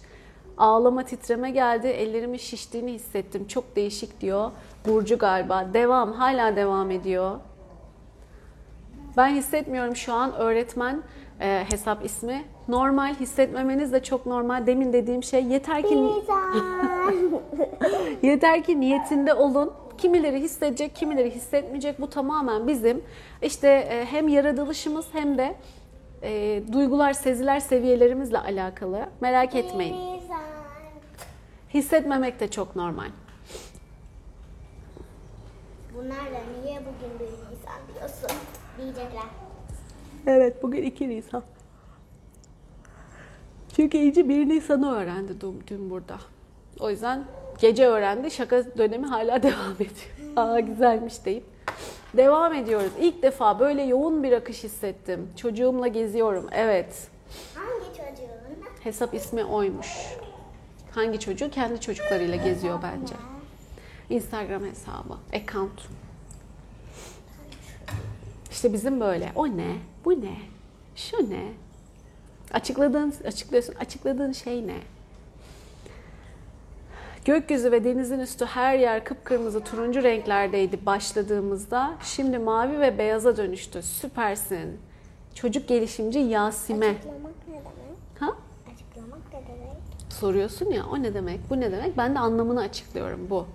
Ağlama titreme geldi, ellerimin şiştiğini hissettim. Çok değişik diyor. Burcu galiba. Devam, hala devam ediyor. Ben hissetmiyorum şu an öğretmen e, hesap ismi. Normal hissetmemeniz de çok normal. Demin dediğim şey yeter ki (laughs) yeter ki niyetinde olun. Kimileri hissedecek, kimileri hissetmeyecek. Bu tamamen bizim işte e, hem yaratılışımız hem de e, duygular, seziler seviyelerimizle alakalı. Merak etmeyin. Hissetmemek de çok normal. Bunlar da niye bugün bir Nisan diyorsun diyecekler. Evet bugün 2 Nisan. Çünkü İnci 1 Nisan'ı öğrendi dün, dün burada. O yüzden gece öğrendi. Şaka dönemi hala (laughs) devam ediyor. Aa güzelmiş deyip. Devam ediyoruz. İlk defa böyle yoğun bir akış hissettim. Çocuğumla geziyorum. Evet. Hangi çocuğun? Hesap ismi oymuş. Hangi çocuğu? Kendi çocuklarıyla geziyor bence. Instagram hesabı. Account. İşte bizim böyle. O ne? Bu ne? Şu ne? Açıkladığın, açıklıyorsun. Açıkladığın şey ne? Gökyüzü ve denizin üstü her yer kıpkırmızı turuncu renklerdeydi başladığımızda. Şimdi mavi ve beyaza dönüştü. Süpersin. Çocuk gelişimci Yasime. Açıklamak ne demek? Ha? Soruyorsun ya o ne demek, bu ne demek? Ben de anlamını açıklıyorum bu.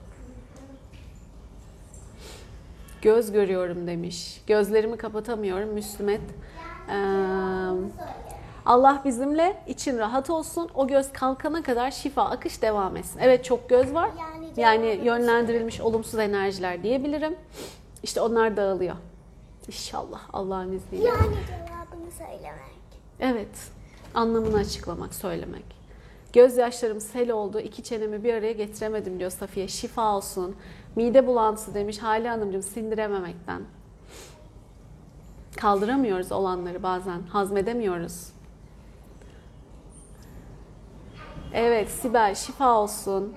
Göz görüyorum demiş. Gözlerimi kapatamıyorum Müslümet. Ee, Allah bizimle için rahat olsun. O göz kalkana kadar şifa akış devam etsin. Evet çok göz var. Yani yönlendirilmiş olumsuz enerjiler diyebilirim. İşte onlar dağılıyor. İnşallah Allah'ın izniyle. Yani cevabını söylemek. Evet. Anlamını açıklamak, söylemek. Gözyaşlarım sel oldu. iki çenemi bir araya getiremedim diyor Safiye. Şifa olsun. Mide bulantısı demiş Hale Hanımcığım sindirememekten. Kaldıramıyoruz olanları bazen. Hazmedemiyoruz. Evet Sibel şifa olsun.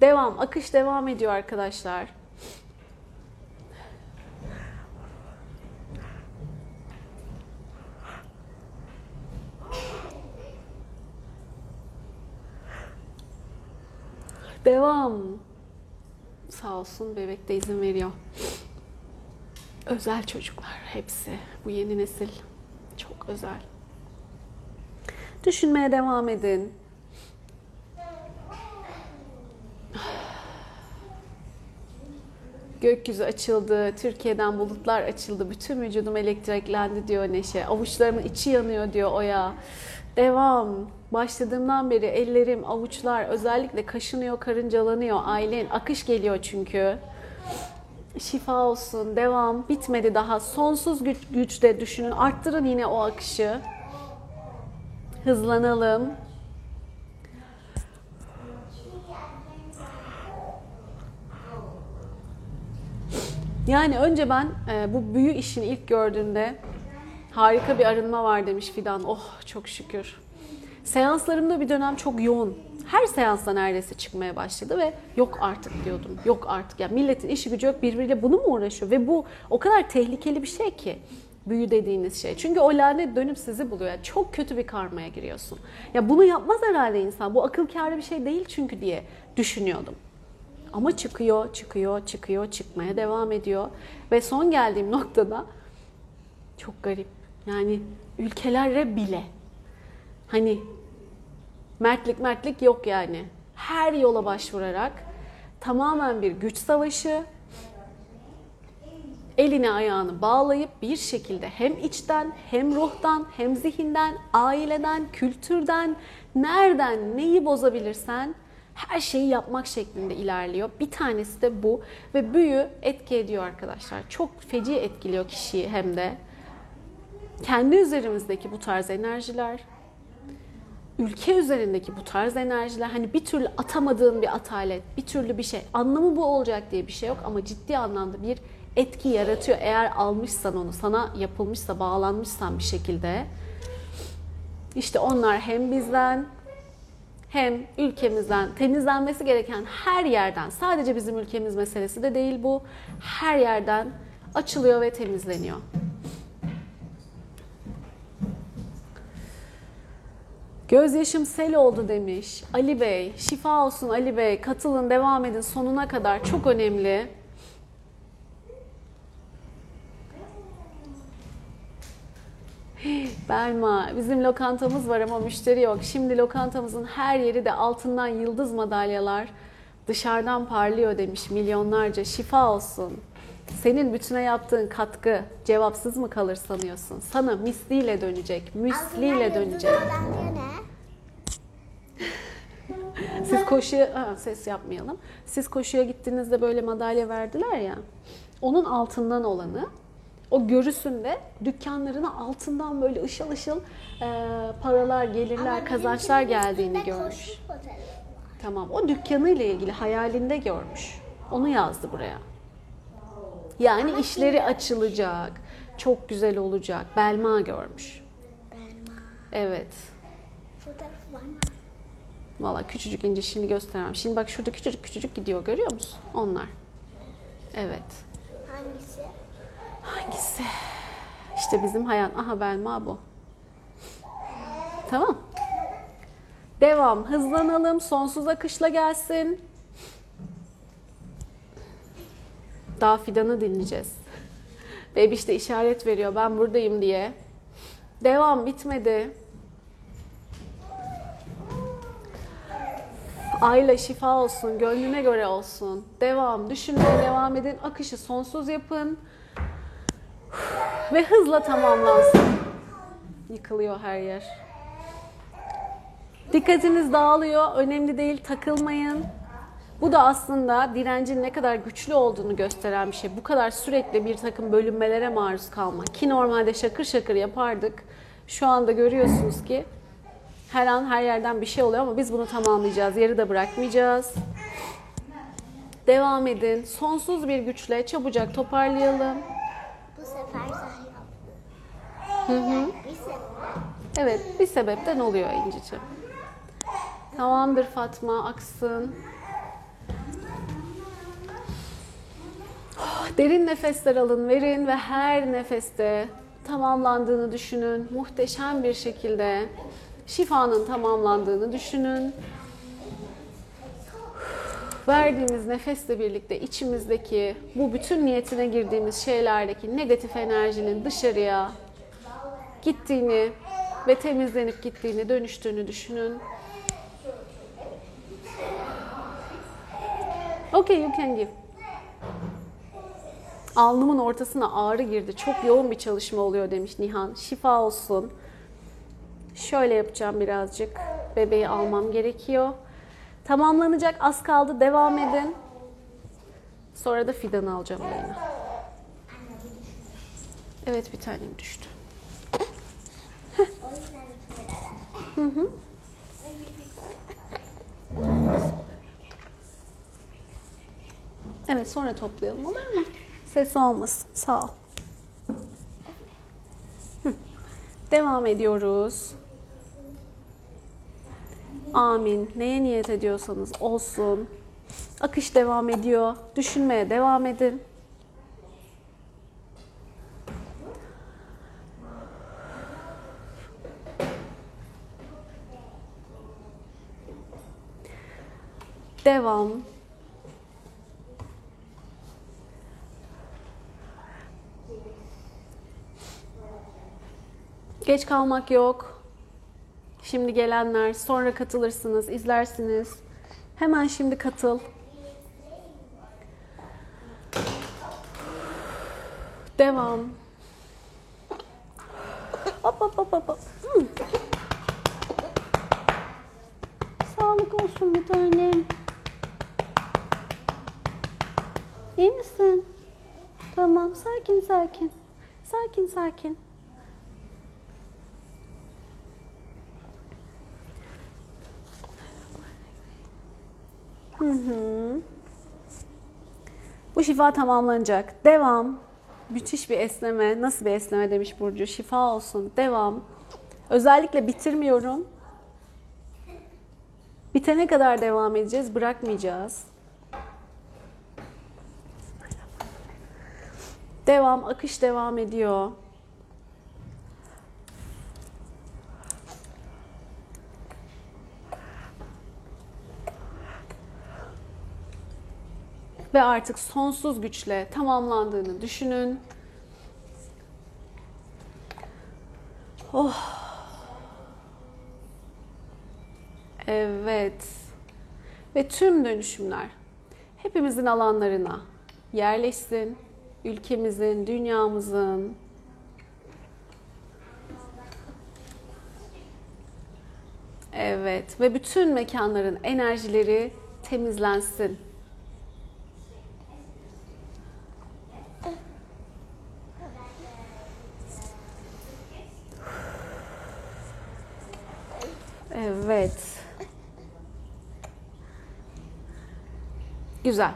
Devam. Akış devam ediyor arkadaşlar. Devam. Sağ olsun bebek de izin veriyor. Özel çocuklar hepsi. Bu yeni nesil çok özel. Düşünmeye devam edin. Gökyüzü açıldı, Türkiye'den bulutlar açıldı, bütün vücudum elektriklendi diyor Neşe. Avuçlarımın içi yanıyor diyor Oya. Devam. Başladığımdan beri ellerim, avuçlar özellikle kaşınıyor, karıncalanıyor. Ailen akış geliyor çünkü. Şifa olsun, devam. Bitmedi daha. Sonsuz güç, güçte düşünün. Arttırın yine o akışı. Hızlanalım. Yani önce ben e, bu büyü işini ilk gördüğümde harika bir arınma var demiş Fidan. Oh çok şükür. Seanslarımda bir dönem çok yoğun. Her seansta neredeyse çıkmaya başladı ve yok artık diyordum. Yok artık. Ya milletin işi gücü yok birbiriyle bunu mu uğraşıyor? Ve bu o kadar tehlikeli bir şey ki büyü dediğiniz şey. Çünkü o lanet dönüp sizi buluyor. Yani çok kötü bir karmaya giriyorsun. Ya bunu yapmaz herhalde insan. Bu akıl kârı bir şey değil çünkü diye düşünüyordum. Ama çıkıyor, çıkıyor, çıkıyor, çıkmaya devam ediyor. Ve son geldiğim (laughs) noktada çok garip. Yani ülkelere bile hani mertlik mertlik yok yani. Her yola başvurarak tamamen bir güç savaşı, elini ayağını bağlayıp bir şekilde hem içten hem ruhtan hem zihinden, aileden, kültürden, nereden neyi bozabilirsen her şeyi yapmak şeklinde ilerliyor. Bir tanesi de bu ve büyü etki ediyor arkadaşlar. Çok feci etkiliyor kişiyi hem de. Kendi üzerimizdeki bu tarz enerjiler, ülke üzerindeki bu tarz enerjiler hani bir türlü atamadığın bir atalet, bir türlü bir şey anlamı bu olacak diye bir şey yok ama ciddi anlamda bir etki yaratıyor. Eğer almışsan onu, sana yapılmışsa, bağlanmışsan bir şekilde. İşte onlar hem bizden hem ülkemizden temizlenmesi gereken her yerden, sadece bizim ülkemiz meselesi de değil bu, her yerden açılıyor ve temizleniyor. Gözyaşım sel oldu demiş. Ali Bey, şifa olsun Ali Bey. Katılın, devam edin sonuna kadar. Çok önemli. Belma, bizim lokantamız var ama müşteri yok. Şimdi lokantamızın her yeri de altından yıldız madalyalar dışarıdan parlıyor demiş milyonlarca. Şifa olsun. Senin bütüne yaptığın katkı cevapsız mı kalır sanıyorsun? Sana misliyle dönecek, müsliyle dönecek. (laughs) Siz koşuya ha, ses yapmayalım. Siz koşuya gittiğinizde böyle madalya verdiler ya. Onun altından olanı o görüsünde dükkanlarına altından böyle ışıl ışıl e, paralar, gelirler, Ama kazançlar geldiğini görmüş. Tamam. O dükkanıyla ilgili hayalinde görmüş. Onu yazdı buraya. Yani işleri açılacak. Çok güzel olacak. Belma görmüş. Belma. Evet. Fotoğrafı var mı? Valla küçücük ince şimdi gösteremem. Şimdi bak şurada küçücük küçücük gidiyor görüyor musun? Onlar. Evet. Hangisi? Hangisi? İşte bizim hayat. Aha Belma bu. Tamam. Devam. Hızlanalım. Sonsuz akışla gelsin. Daha fidanı dinleyeceğiz. Baby işte işaret veriyor. Ben buradayım diye. Devam bitmedi. Ayla şifa olsun, gönlüne göre olsun. Devam, düşünmeye devam edin. Akışı sonsuz yapın. Ve hızla tamamlansın. Yıkılıyor her yer. Dikkatiniz dağılıyor. Önemli değil, takılmayın. Bu da aslında direncin ne kadar güçlü olduğunu gösteren bir şey. Bu kadar sürekli bir takım bölünmelere maruz kalmak. Ki normalde şakır şakır yapardık. Şu anda görüyorsunuz ki her an her yerden bir şey oluyor ama biz bunu tamamlayacağız. Yarıda bırakmayacağız. Devam edin. Sonsuz bir güçle çabucak toparlayalım. Hı hı. Evet, bir sebepten oluyor İnci'ciğim. Tamamdır Fatma, aksın. Oh, Derin nefesler alın, verin ve her nefeste tamamlandığını düşünün. Muhteşem bir şekilde şifanın tamamlandığını düşünün. Verdiğimiz nefesle birlikte içimizdeki bu bütün niyetine girdiğimiz şeylerdeki negatif enerjinin dışarıya gittiğini ve temizlenip gittiğini, dönüştüğünü düşünün. Okay, you can give. Alnımın ortasına ağrı girdi. Çok yoğun bir çalışma oluyor demiş Nihan. Şifa olsun. Şöyle yapacağım birazcık. Bebeği almam gerekiyor. Tamamlanacak. Az kaldı. Devam edin. Sonra da fidanı alacağım yayına. Evet bir tanem düştü. Yüzden böyle. Evet sonra toplayalım olur mu? Ses olmasın. Sağ ol. Hı. Devam ediyoruz. Amin. Neye niyet ediyorsanız olsun. Akış devam ediyor. Düşünmeye devam edin. Devam. Geç kalmak yok. Şimdi gelenler, sonra katılırsınız, izlersiniz. Hemen şimdi katıl. Devam. Hop hop hop hop. Hmm. Sağlık olsun bir tanem. İyi misin? Tamam, sakin sakin. Sakin sakin. Hı hı. Bu şifa tamamlanacak. Devam. Müthiş bir esneme. Nasıl bir esneme demiş Burcu. Şifa olsun. Devam. Özellikle bitirmiyorum. Bitene kadar devam edeceğiz. Bırakmayacağız. Devam. Akış devam ediyor. Ve artık sonsuz güçle tamamlandığını düşünün. Oh. Evet. Ve tüm dönüşümler hepimizin alanlarına yerleşsin. Ülkemizin, dünyamızın, Evet ve bütün mekanların enerjileri temizlensin. Evet. Güzel.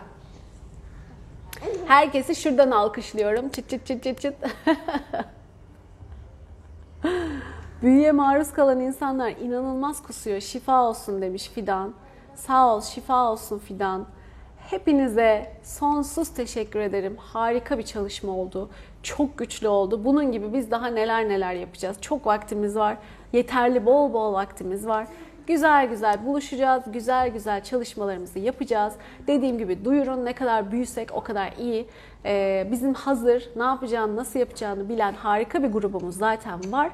Herkesi şuradan alkışlıyorum. Çıt çıt çıt çıt çıt. (laughs) Büyüye maruz kalan insanlar inanılmaz kusuyor. Şifa olsun demiş Fidan. Sağ ol, şifa olsun Fidan. Hepinize sonsuz teşekkür ederim. Harika bir çalışma oldu. Çok güçlü oldu. Bunun gibi biz daha neler neler yapacağız. Çok vaktimiz var. Yeterli bol bol vaktimiz var. Güzel güzel buluşacağız. Güzel güzel çalışmalarımızı yapacağız. Dediğim gibi duyurun ne kadar büyüsek o kadar iyi. Ee, bizim hazır ne yapacağını, nasıl yapacağını bilen harika bir grubumuz zaten var.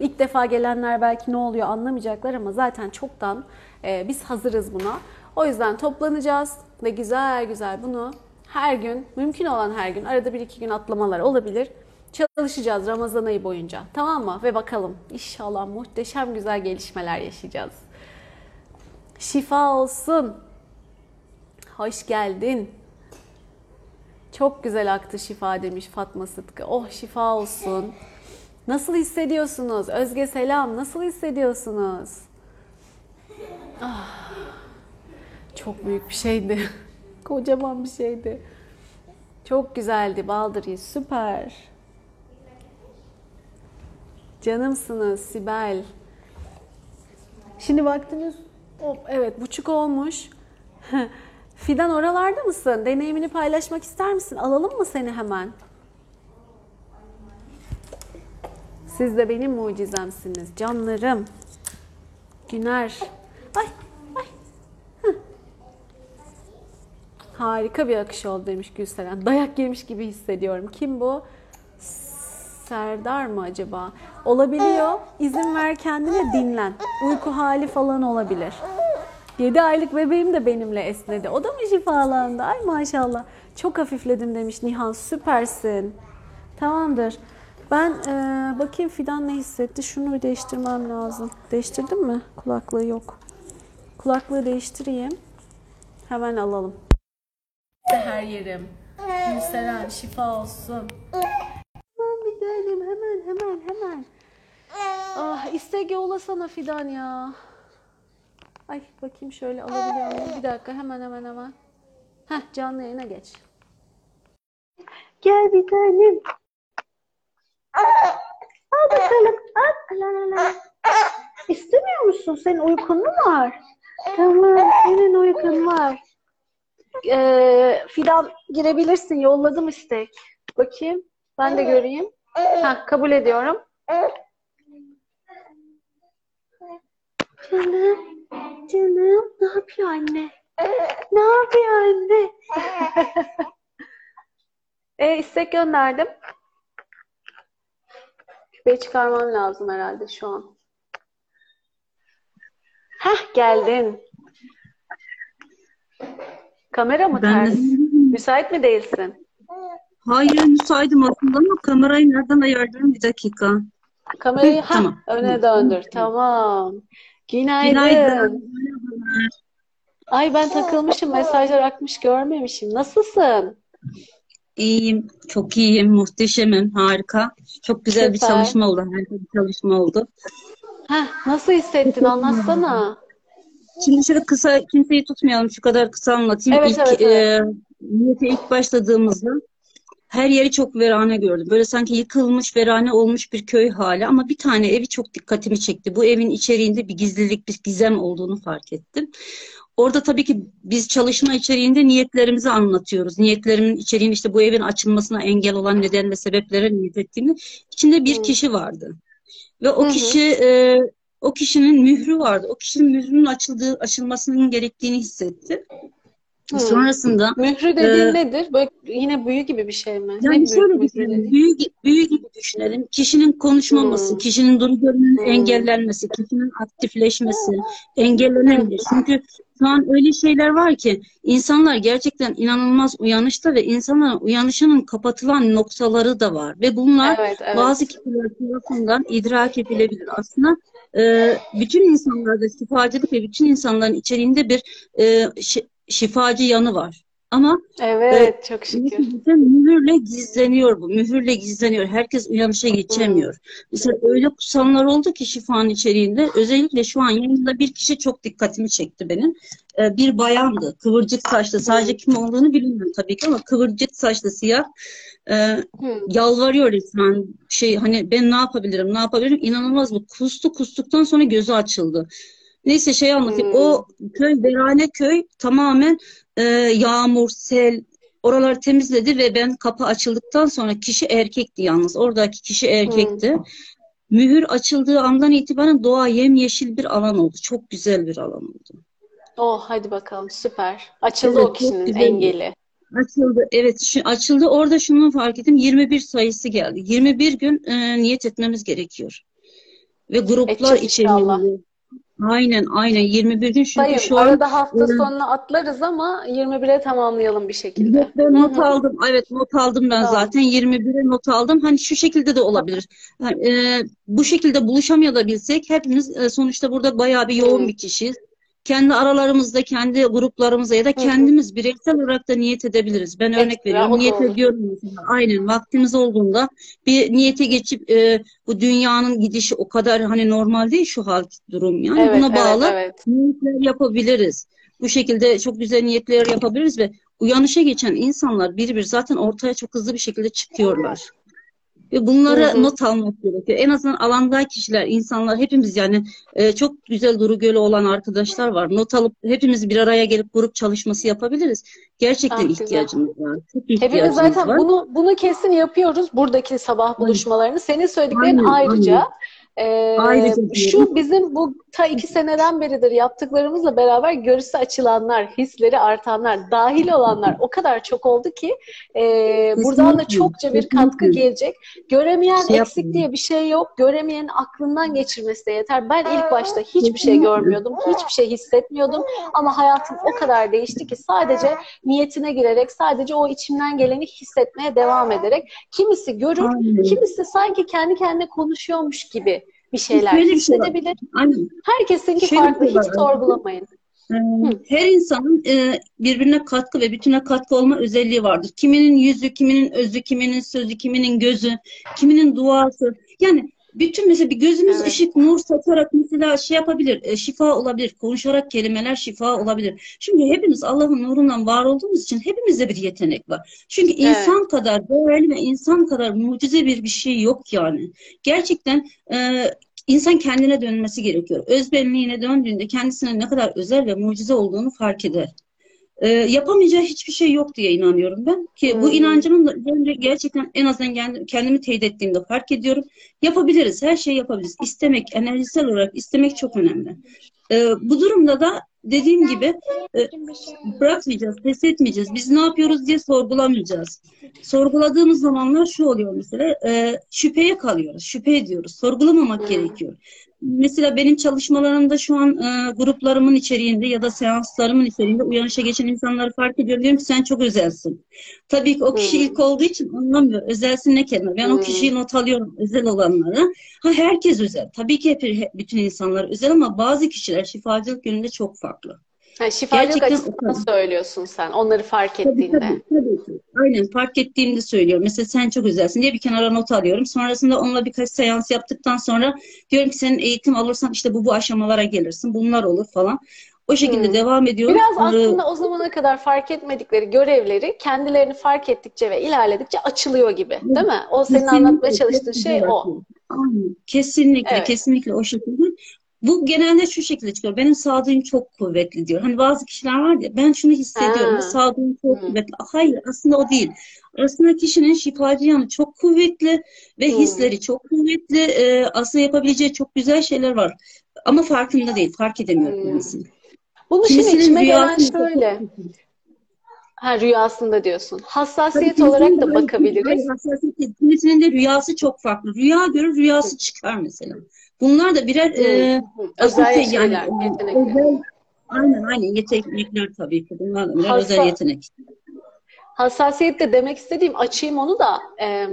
İlk defa gelenler belki ne oluyor anlamayacaklar ama zaten çoktan e, biz hazırız buna. O yüzden toplanacağız ve güzel güzel bunu her gün, mümkün olan her gün, arada bir iki gün atlamalar olabilir. Çalışacağız Ramazan ayı boyunca. Tamam mı? Ve bakalım inşallah muhteşem güzel gelişmeler yaşayacağız. Şifa olsun. Hoş geldin. Çok güzel aktı şifa demiş Fatma Sıtkı. Oh şifa olsun. Nasıl hissediyorsunuz? Özge selam. Nasıl hissediyorsunuz? Ah, çok büyük bir şeydi. (laughs) Kocaman bir şeydi. Çok güzeldi Baldırı. Süper. Canımsınız Sibel. Şimdi vaktiniz Hop, evet buçuk olmuş. (laughs) Fidan oralarda mısın? Deneyimini paylaşmak ister misin? Alalım mı seni hemen? Siz de benim mucizemsiniz. Canlarım. Güner. Ay, ay. Harika bir akış oldu demiş Gülseren. Dayak yemiş gibi hissediyorum. Kim bu? Serdar mı acaba? Olabiliyor. İzin ver kendine dinlen. Uyku hali falan olabilir. 7 aylık bebeğim de benimle esnedi. O da mı şifalandı? Ay maşallah. Çok hafifledim demiş Nihan. Süpersin. Tamamdır. Ben e, bakayım Fidan ne hissetti. Şunu bir değiştirmem lazım. Değiştirdim mi? Kulaklığı yok. Kulaklığı değiştireyim. Hemen alalım. Her yerim. Gülseren şifa olsun. Tanem hemen hemen hemen. Ah istek yollasana Fidan ya. Ay bakayım şöyle alabiliyor muyum? Bir dakika hemen hemen hemen. Heh canlı yayına geç. Gel bir tanem. Al bakalım. Al. Al, al, al. İstemiyor musun? Senin uykun mu var? Tamam. Senin uykun var. Ee, Fidan girebilirsin. Yolladım istek. Bakayım. Ben de göreyim. Ha, kabul ediyorum. Canım, canım. Ne yapıyor anne? Ne yapıyor anne? (laughs) e, istek gönderdim. Küpeyi çıkarmam lazım herhalde şu an. Hah geldin. Kamera mı Ben ters? Müsait mi değilsin? Hayır müsaitim aslında ama kamerayı nereden ayarlarım bir dakika. Kamerayı Hı, ha tamam. öne döndür. Tamam. Günaydın. Günaydın. Ay ben takılmışım mesajlar akmış görmemişim. Nasılsın? İyiyim, çok iyiyim, muhteşemim, harika. Çok güzel bir Süper. çalışma oldu, harika bir çalışma oldu. Heh, nasıl hissettin anlatsana. Şimdi şöyle kısa, kimseyi tutmayalım, şu kadar kısa anlatayım. Evet, İlk, evet, evet. e, niyete ilk başladığımızda her yeri çok verane gördüm. Böyle sanki yıkılmış, verane olmuş bir köy hali ama bir tane evi çok dikkatimi çekti. Bu evin içeriğinde bir gizlilik, bir gizem olduğunu fark ettim. Orada tabii ki biz çalışma içeriğinde niyetlerimizi anlatıyoruz. Niyetlerimin içeriğini işte bu evin açılmasına engel olan neden ve sebeplere niyet ettiğimi. İçinde bir kişi vardı. Ve o Hı hı. kişi e, o kişinin mührü vardı. O kişinin mührünün açıldığı, açılmasının gerektiğini hissetti. Hı. Sonrasında Mührü dediğin Ee, nedir? Böyle yine büyü gibi bir şey mi? Ne yani büyü, şöyle düşünelim, büyü, büyü gibi düşünelim. Kişinin konuşmaması, Hmm. kişinin duru görünümünün Hmm. engellenmesi, kişinin aktifleşmesi engellenebilir. Çünkü şu an öyle şeyler var ki insanlar gerçekten inanılmaz uyanışta ve insanların uyanışının kapatılan noktaları da var. Ve bunlar Evet, evet. bazı kişiler tarafından idrak edilebilir. Aslında e, bütün insanlarda şifacılık ve bütün insanların içeriğinde bir e, şi- şifacı yanı var. Ama Evet, çok şükür. Mühürle gizleniyor bu. Mühürle gizleniyor. Herkes uyanışa geçemiyor. Mesela öyle kusanlar oldu ki şifanın içeriğinde. Özellikle şu an yanımda bir kişi çok dikkatimi çekti benim. Ee, bir bayandı. Kıvırcık saçlı. Sadece kim olduğunu bilmiyorum tabii ki ama kıvırcık saçlı siyah. Ee, Hı. yalvarıyor resmen. Şey hani ben ne yapabilirim? Ne yapabilirim? İnanılmaz bu. Kustu kustuktan sonra gözü açıldı. Neyse şey anlatayım. Hmm. O köy Verane köy tamamen e, yağmur, sel oraları temizledi ve ben kapı açıldıktan sonra kişi erkekti yalnız. Oradaki kişi erkekti. Mühür açıldığı andan itibaren doğa yemyeşil bir alan oldu. Çok güzel bir alan oldu. Oh, hadi bakalım, süper. Açıldı Evet, o kişinin engeli. Açıldı. Evet, şu, açıldı. Orada şunu fark ettim. 21 sayısı geldi. 21 gün e, niyet etmemiz gerekiyor. Ve gruplar Edeceğiz inşallah. içerisinde. Aynen, aynen. 21 gün çünkü Sayın, şu an arada hafta e, sonuna atlarız ama 21'e tamamlayalım bir şekilde. Ben not aldım. Evet not aldım ben Tamam. zaten. 21'e not aldım. Hani şu şekilde de olabilir. Yani, e, bu şekilde buluşamayabilsek hepimiz e, sonuçta burada bayağı bir yoğun Hı. bir kişiyiz. Kendi aralarımızda, kendi gruplarımıza ya da hı. kendimiz bireysel olarak da niyet edebiliriz. Ben örnek Ekstra, veriyorum. Niyet olur. ediyorum mesela. Aynen vaktimiz olduğunda bir niyete geçip e, bu dünyanın gidişi o kadar hani normal değil şu hal durum yani. Evet, Buna evet, bağlı evet. niyetler yapabiliriz. Bu şekilde çok güzel niyetler yapabiliriz ve uyanışa geçen insanlar bir bir zaten ortaya çok hızlı bir şekilde çıkıyorlar. Ve bunları Hı hı. not almak gerekiyor. En azından alandaki kişiler, insanlar hepimiz yani e, çok güzel duru gölü olan arkadaşlar var. Not alıp hepimiz bir araya gelip grup çalışması yapabiliriz. Gerçekten Ah, güzel. ihtiyacımız var. Çok Hepimiz ihtiyacımız zaten var. bunu bunu kesin yapıyoruz. Buradaki sabah buluşmalarını. Senin söylediklerin Aynen, ayrıca. Ee, Ayrıca şu bizim bu ta iki seneden beridir yaptıklarımızla beraber görüsü açılanlar, hisleri artanlar, dahil olanlar o kadar çok oldu ki e, buradan da çokça bir katkı gelecek. Göremeyen Şey eksik diye bir şey yok. Göremeyenin aklından geçirmesi de yeter. Ben ilk başta hiçbir şey görmüyordum, hiçbir şey hissetmiyordum ama hayatım o kadar değişti ki sadece niyetine girerek, sadece o içimden geleni hissetmeye devam ederek kimisi görür, Aynen. kimisi sanki kendi kendine konuşuyormuş gibi bir şeyler Şöyle bir şey hissedebilir. Aynen. Herkesinki Şöyle farklı, şey hiç sorgulamayın. Ee, Her insanın e, birbirine katkı ve bütüne katkı olma özelliği vardır. Kiminin yüzü, kiminin özü, kiminin sözü, kiminin gözü, kiminin duası. Yani bütün mesela bir gözümüz Evet. ışık, nur satarak mesela şey yapabilir, e, şifa olabilir. Konuşarak kelimeler şifa olabilir. Çünkü hepimiz Allah'ın nurundan var olduğumuz için hepimizde bir yetenek var. Çünkü Evet. insan kadar değerli ve insan kadar mucize bir bir şey yok yani. Gerçekten e, İnsan kendine dönmesi gerekiyor. Özbenliğine döndüğünde kendisine ne kadar özel ve mucize olduğunu fark eder. Ee, yapamayacağı hiçbir şey yok diye inanıyorum ben. Ki bu Hmm. inancımın da gerçekten en azından kendi- kendimi teyit ettiğimde fark ediyorum. Yapabiliriz, her şeyi yapabiliriz. İstemek, enerjisel olarak istemek çok önemli. Ee, bu durumda da dediğim gibi e, bırakmayacağız, pes etmeyeceğiz. Biz ne yapıyoruz diye sorgulamayacağız. Sorguladığımız zamanlar şu oluyor mesela, e, şüpheye kalıyoruz, şüphe ediyoruz. Sorgulamamak Hmm. gerekiyor. Mesela benim çalışmalarımda şu an e, gruplarımın içeriğinde ya da seanslarımın içeriğinde uyanışa geçen insanları fark ediyorum. Diyorum ki sen çok özelsin. Tabii ki o kişi Hmm. ilk olduğu için anlamıyor. Özelsin ne kelime? Ben o Hmm. kişiyi not alıyorum özel olanları. Ha herkes özel. Tabii ki hep- bütün insanlar özel ama bazı kişiler şifacılık yönünde çok farklı. Yani şifacılık Gerçekten açısından söylüyorsun sen. Onları fark Tabii ettiğinde. tabii, tabii ki. Aynen fark ettiğimde söylüyorum. Mesela sen çok özelsin diye bir kenara not alıyorum. Sonrasında onunla birkaç seans yaptıktan sonra diyorum ki senin eğitim alırsan işte bu bu aşamalara gelirsin. Bunlar olur falan. O şekilde Hmm. devam ediyoruz. Biraz Ee, aslında o zamana kadar fark etmedikleri görevleri kendilerini fark ettikçe ve ilerledikçe açılıyor gibi. Değil mi? O senin Kesinlikle, anlatmaya çalıştığın şey o. Aynen. Kesinlikle, Evet. kesinlikle o şekilde. Bu genelde şu şekilde çıkıyor. Benim sağduyum çok kuvvetli diyor. Hani bazı kişiler var ya ben şunu hissediyorum. Ha. Sağduyum çok Hı. kuvvetli. Hayır aslında o değil. Aslında kişinin şifacı yanı çok kuvvetli ve Hı. hisleri çok kuvvetli. Ee, aslında yapabileceği çok güzel şeyler var. Ama farkında değil. Fark edemiyor Hı. kendisi. Bunu şimdi içime gelen şöyle. (laughs) Ha rüyasında diyorsun. Hassasiyet Tabii olarak da bakabiliriz. hayır, hassasiyet. Kimisinin de rüyası çok farklı. Rüya görür, rüyası çıkar mesela. Bunlar da birer e. Özel şeyler, e, yetenekler. özel- aynen aynen yetenekler tabii ki. Bunlar da birer Hassa- özel yetenek. hassasiyet de demek istediğim açayım onu da e,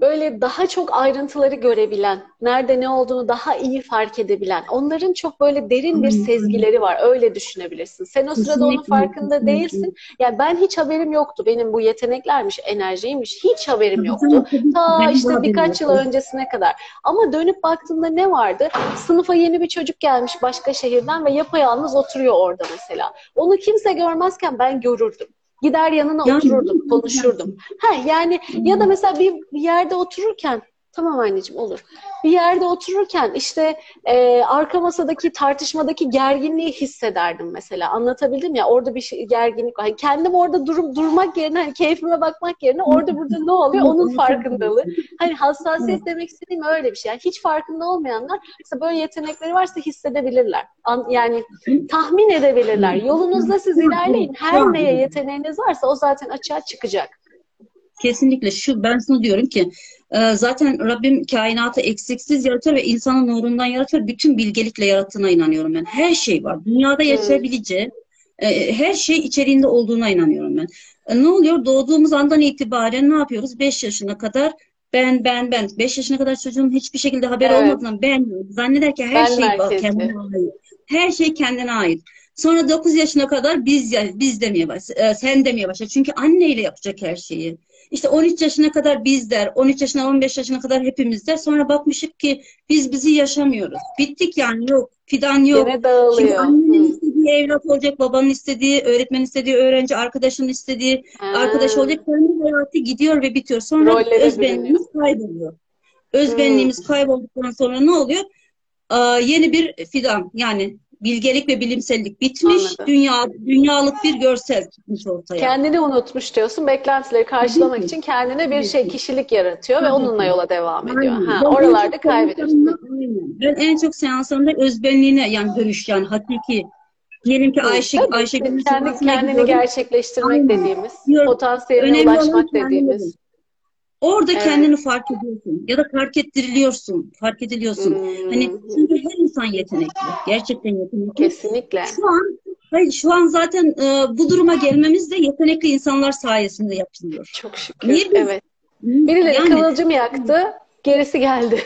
böyle daha çok ayrıntıları görebilen, nerede ne olduğunu daha iyi fark edebilen, onların çok böyle derin bir sezgileri var. Öyle düşünebilirsin. Sen o sırada onun farkında değilsin. Yani ben hiç haberim yoktu. Benim bu yeteneklermiş, enerjiymiş. Hiç haberim yoktu. Ta işte birkaç yıl öncesine kadar. Ama dönüp baktığımda ne vardı? Sınıfa yeni bir çocuk gelmiş başka şehirden ve yapayalnız oturuyor orada mesela. Onu kimse görmezken ben görürdüm. Gider yanına Yani- otururdum, konuşurdum. Ha yani ya da mesela bir, bir yerde otururken Tamam anneciğim olur. Bir yerde otururken işte e, arka masadaki tartışmadaki gerginliği hissederdim mesela. Anlatabildim ya orada bir şey, gerginlik var. Hani kendim orada durup durmak yerine hani keyfime bakmak yerine orada burada ne oluyor onun farkındalığı. Hani hassasiyet demek istediğim öyle bir şey. Yani hiç farkında olmayanlar mesela böyle yetenekleri varsa hissedebilirler. An- yani tahmin edebilirler. Yolunuzda siz ilerleyin. Her neye yeteneğiniz varsa o zaten açığa çıkacak. Kesinlikle şu ben şunu diyorum ki e, zaten Rabbim kainatı eksiksiz yaratıyor ve insanın nurundan yaratıyor. Bütün bilgelikle yarattığına inanıyorum ben. Her şey var. Dünyada yaşayabileceği e, her şey içeriğinde olduğuna inanıyorum ben. E, ne oluyor? Doğduğumuz andan itibaren ne yapıyoruz? 5 yaşına kadar ben ben ben 5 yaşına kadar çocuğun hiçbir şekilde haberi Evet. olmadığından ben zanneder ki her Ben şey merkezli. kendine ait. Her şey kendine ait. Sonra 9 yaşına kadar biz biz demeye başlar. Sen demeye başlar. Çünkü anneyle yapacak her şeyi. İşte 13 yaşına kadar biz der, 13 yaşına 15 yaşına kadar hepimiz der. Sonra bakmışık ki biz bizi yaşamıyoruz. Bittik yani yok. Fidan yok. Şimdi annenin istediği evlat olacak, babanın istediği, öğretmenin istediği öğrenci, arkadaşın istediği Ha. arkadaş olacak. Kendi hayatı gidiyor ve bitiyor. Sonra Rolleri özbenliğimiz kayboluyor. Özbenliğimiz kaybolduktan sonra ne oluyor? Aa, yeni bir fidan yani bilgelik ve bilimsellik bitmiş. Anladım. Dünya dünyalık bir görsel çıkmış ortaya. Kendini unutmuş diyorsun. Beklentileri karşılamak için kendine bir şey, ki. kişilik yaratıyor ve onunla yola devam ediyor. Aynen. Ha, Ben en oralarda kaybediyorsun. Ben en çok seanslarımda özbenliğine yani dönüş yani hakiki. Diyelim ki Ayşe, Tabii, Ayşe kendi, kendini gidiyorum. gerçekleştirmek Aynen. dediğimiz, olan ulaşmak kendini dediğimiz. bulmak. Orada Evet. kendini fark ediyorsun ya da fark ettiriliyorsun, fark ediliyorsun. Hmm, Hani çünkü her insan yetenekli, gerçekten yetenekli. kesinlikle. Şu an, hayır, şu an zaten e, bu duruma gelmemiz de yetenekli insanlar sayesinde yapılıyor. Çok şükür. Niye Evet. Birileri Yani kıvılcım yaktı, gerisi geldi.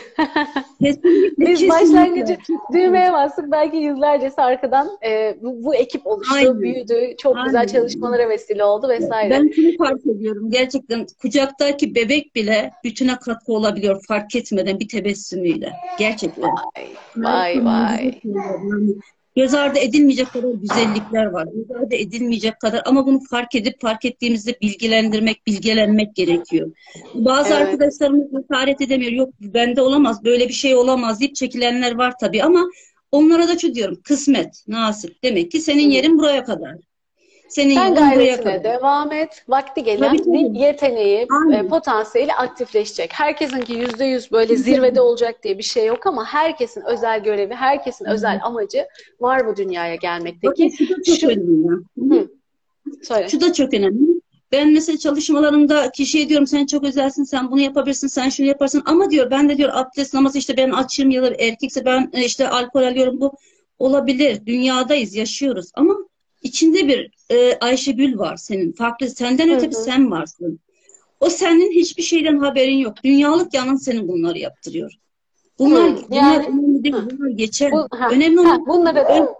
kesinlikle, (laughs) Biz kesinlikle. başlangıcı düğmeye bastık. Belki yüzlercesi arkadan e, bu, bu ekip oluştu, Aynen. büyüdü. Çok güzel Aynen. çalışmalara vesile oldu vesaire. Ben şunu fark ediyorum. Gerçekten kucaktaki bebek bile bütüne katkı olabiliyor fark etmeden bir tebessümüyle. Gerçekten. Vay vay vay. Göz ardı edilmeyecek kadar güzellikler var. Göz ardı edilmeyecek kadar ama bunu fark edip fark ettiğimizde bilgilendirmek, bilgelenmek gerekiyor. Bazı Evet. arkadaşlarımız cesaret edemiyor. Yok bende olamaz, böyle bir şey olamaz deyip çekilenler var tabii ama onlara da şu diyorum. Kısmet, nasip. Demek ki senin yerin buraya kadar. Senin Sen gayretine devam et. Vakti gelen Tabii, yeteneği, Aynen. e, potansiyeli aktifleşecek. Herkesinki yüzde yüz böyle zirvede olacak diye bir şey yok ama herkesin özel görevi, herkesin özel amacı var bu dünyaya gelmekteki. şu da çok Şu- önemli. Söyle. Şu da çok önemli. Ben mesela çalışmalarımda kişiye diyorum sen çok özelsin, sen bunu yapabilirsin, sen şunu yaparsın. Ama diyor ben de diyor abdest namazı işte ben açım ya da erkekse ben e, işte alkol alıyorum bu olabilir. Dünyadayız, yaşıyoruz. Ama içinde bir e, Ayşegül var senin. Farklı senden öte bir sen varsın. O senin hiçbir şeyden haberin yok. Dünyalık yanın senin bunları yaptırıyor. Bunlar, Hı, bunlar yani- önemli değil, Hı. bunlar geçer. Bu, ha, önemli ha, olan bunlara da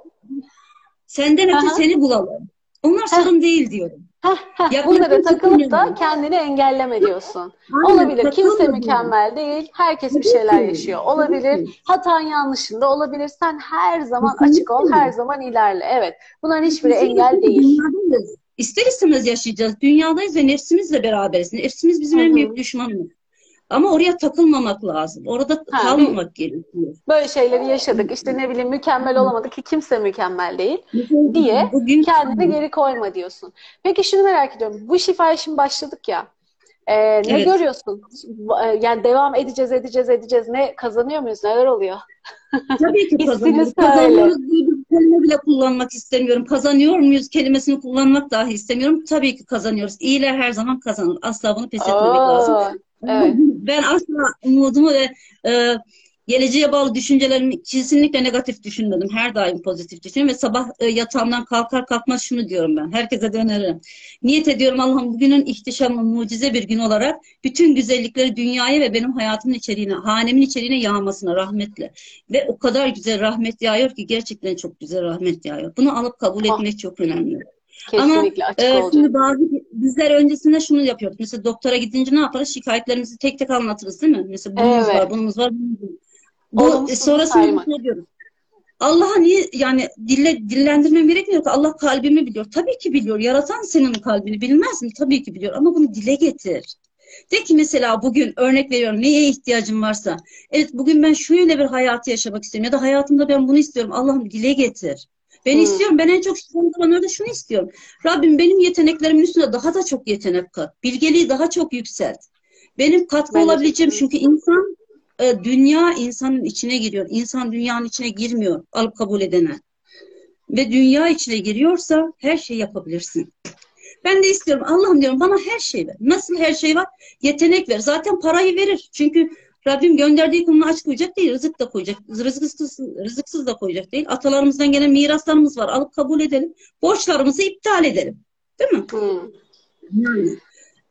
senden öte Aha. seni bulalım. Onlar sorun değil diyorum. Ha, Ya bunlara takılıp da kendini engelleme diyorsun. (laughs) Aynen, Olabilir. Kimse mükemmel değil. Herkes bir şeyler yaşıyor. Olabilir. Hatan yanlışında olabilir. Sen her zaman açık ol. Her zaman ilerle. Evet. Bunların hiçbiri engel değil. İster istemez yaşayacağız. Dünyadayız ve nefsimizle beraberiz. Nefsimiz bizim en büyük düşmanımız. Ama oraya takılmamak lazım. Orada Ha, kalmamak gerekiyor. Böyle şeyleri yaşadık. İşte ne bileyim mükemmel olamadık ki kimse mükemmel değil. diye Bugün Kendini geri koyma diyorsun. Peki şunu merak ediyorum. Bu şifaya şimdi başladık ya. Ee, ne Evet. görüyorsun? Ee, Yani devam edeceğiz, edeceğiz, edeceğiz. Ne kazanıyor muyuz? Neler oluyor? tabii ki (laughs) kazanıyoruz. Kazanıyoruz diye bir kelime bile kullanmak istemiyorum. Kazanıyor muyuz kelimesini kullanmak dahi istemiyorum. Tabii ki kazanıyoruz. İyiler her zaman kazanır. Asla bunu pes etmemek Oo, lazım. (laughs) Ben asla umudumu ve e, Geleceğe bağlı düşüncelerimi kesinlikle negatif düşünmedim. Her daim pozitif düşünüyorum ve sabah e, yatağımdan kalkar kalkmaz şunu diyorum ben. Herkese de öneririm. Niyet ediyorum Allah'ım bugünün ihtişamlı, mucize bir gün olarak bütün güzellikleri dünyaya ve benim hayatımın içeriğine, hanemin içeriğine yağmasına rahmetle. Ve o kadar güzel rahmet yağıyor ki gerçekten çok güzel rahmet yağıyor. Bunu alıp kabul etmek çok önemli. Kesinlikle açık Ee, olacak. şimdi bazı bizler öncesinde şunu yapıyorduk. Mesela doktora gidince ne yaparız? Şikayetlerimizi tek tek anlatırız değil mi? Mesela bunumuz Evet. var, bunumuz var, bunumuz var. Bu Olumsuz sonrasında saymak. ne diyoruz? Allah'a niye yani dille dillendirmem gerekmiyor ki Allah kalbimi biliyor. Tabii ki biliyor. Yaratan senin kalbini bilmez mi? Tabii ki biliyor. Ama bunu dile getir. De ki mesela bugün örnek veriyorum neye ihtiyacım varsa. Evet bugün ben şöyle bir hayatı yaşamak istiyorum ya da hayatımda ben bunu istiyorum. Allah'ım dile getir. Ben Hmm. istiyorum. Ben en çok şu zamanlarda şunu istiyorum. Rabbim benim yeteneklerimin üstüne daha da çok yetenek kat. Bilgeliği daha çok yükselt. Benim katkı Ben olabileceğim çünkü insan e, dünya insanın içine giriyor. İnsan dünyanın içine girmiyor alıp kabul edene. Ve dünya içine giriyorsa her şeyi yapabilirsin. Ben de istiyorum Allah'ım diyorum bana her şey ver. Nasıl her şey var? Yetenek ver. Zaten parayı verir. Çünkü Rabbim gönderdiği kuluna aç koyacak değil, rızık da koyacak. Rızıksız, rızıksız da koyacak değil. Atalarımızdan gelen miraslarımız var. Alıp kabul edelim. Borçlarımızı iptal edelim. Değil mi? Hmm. Yani,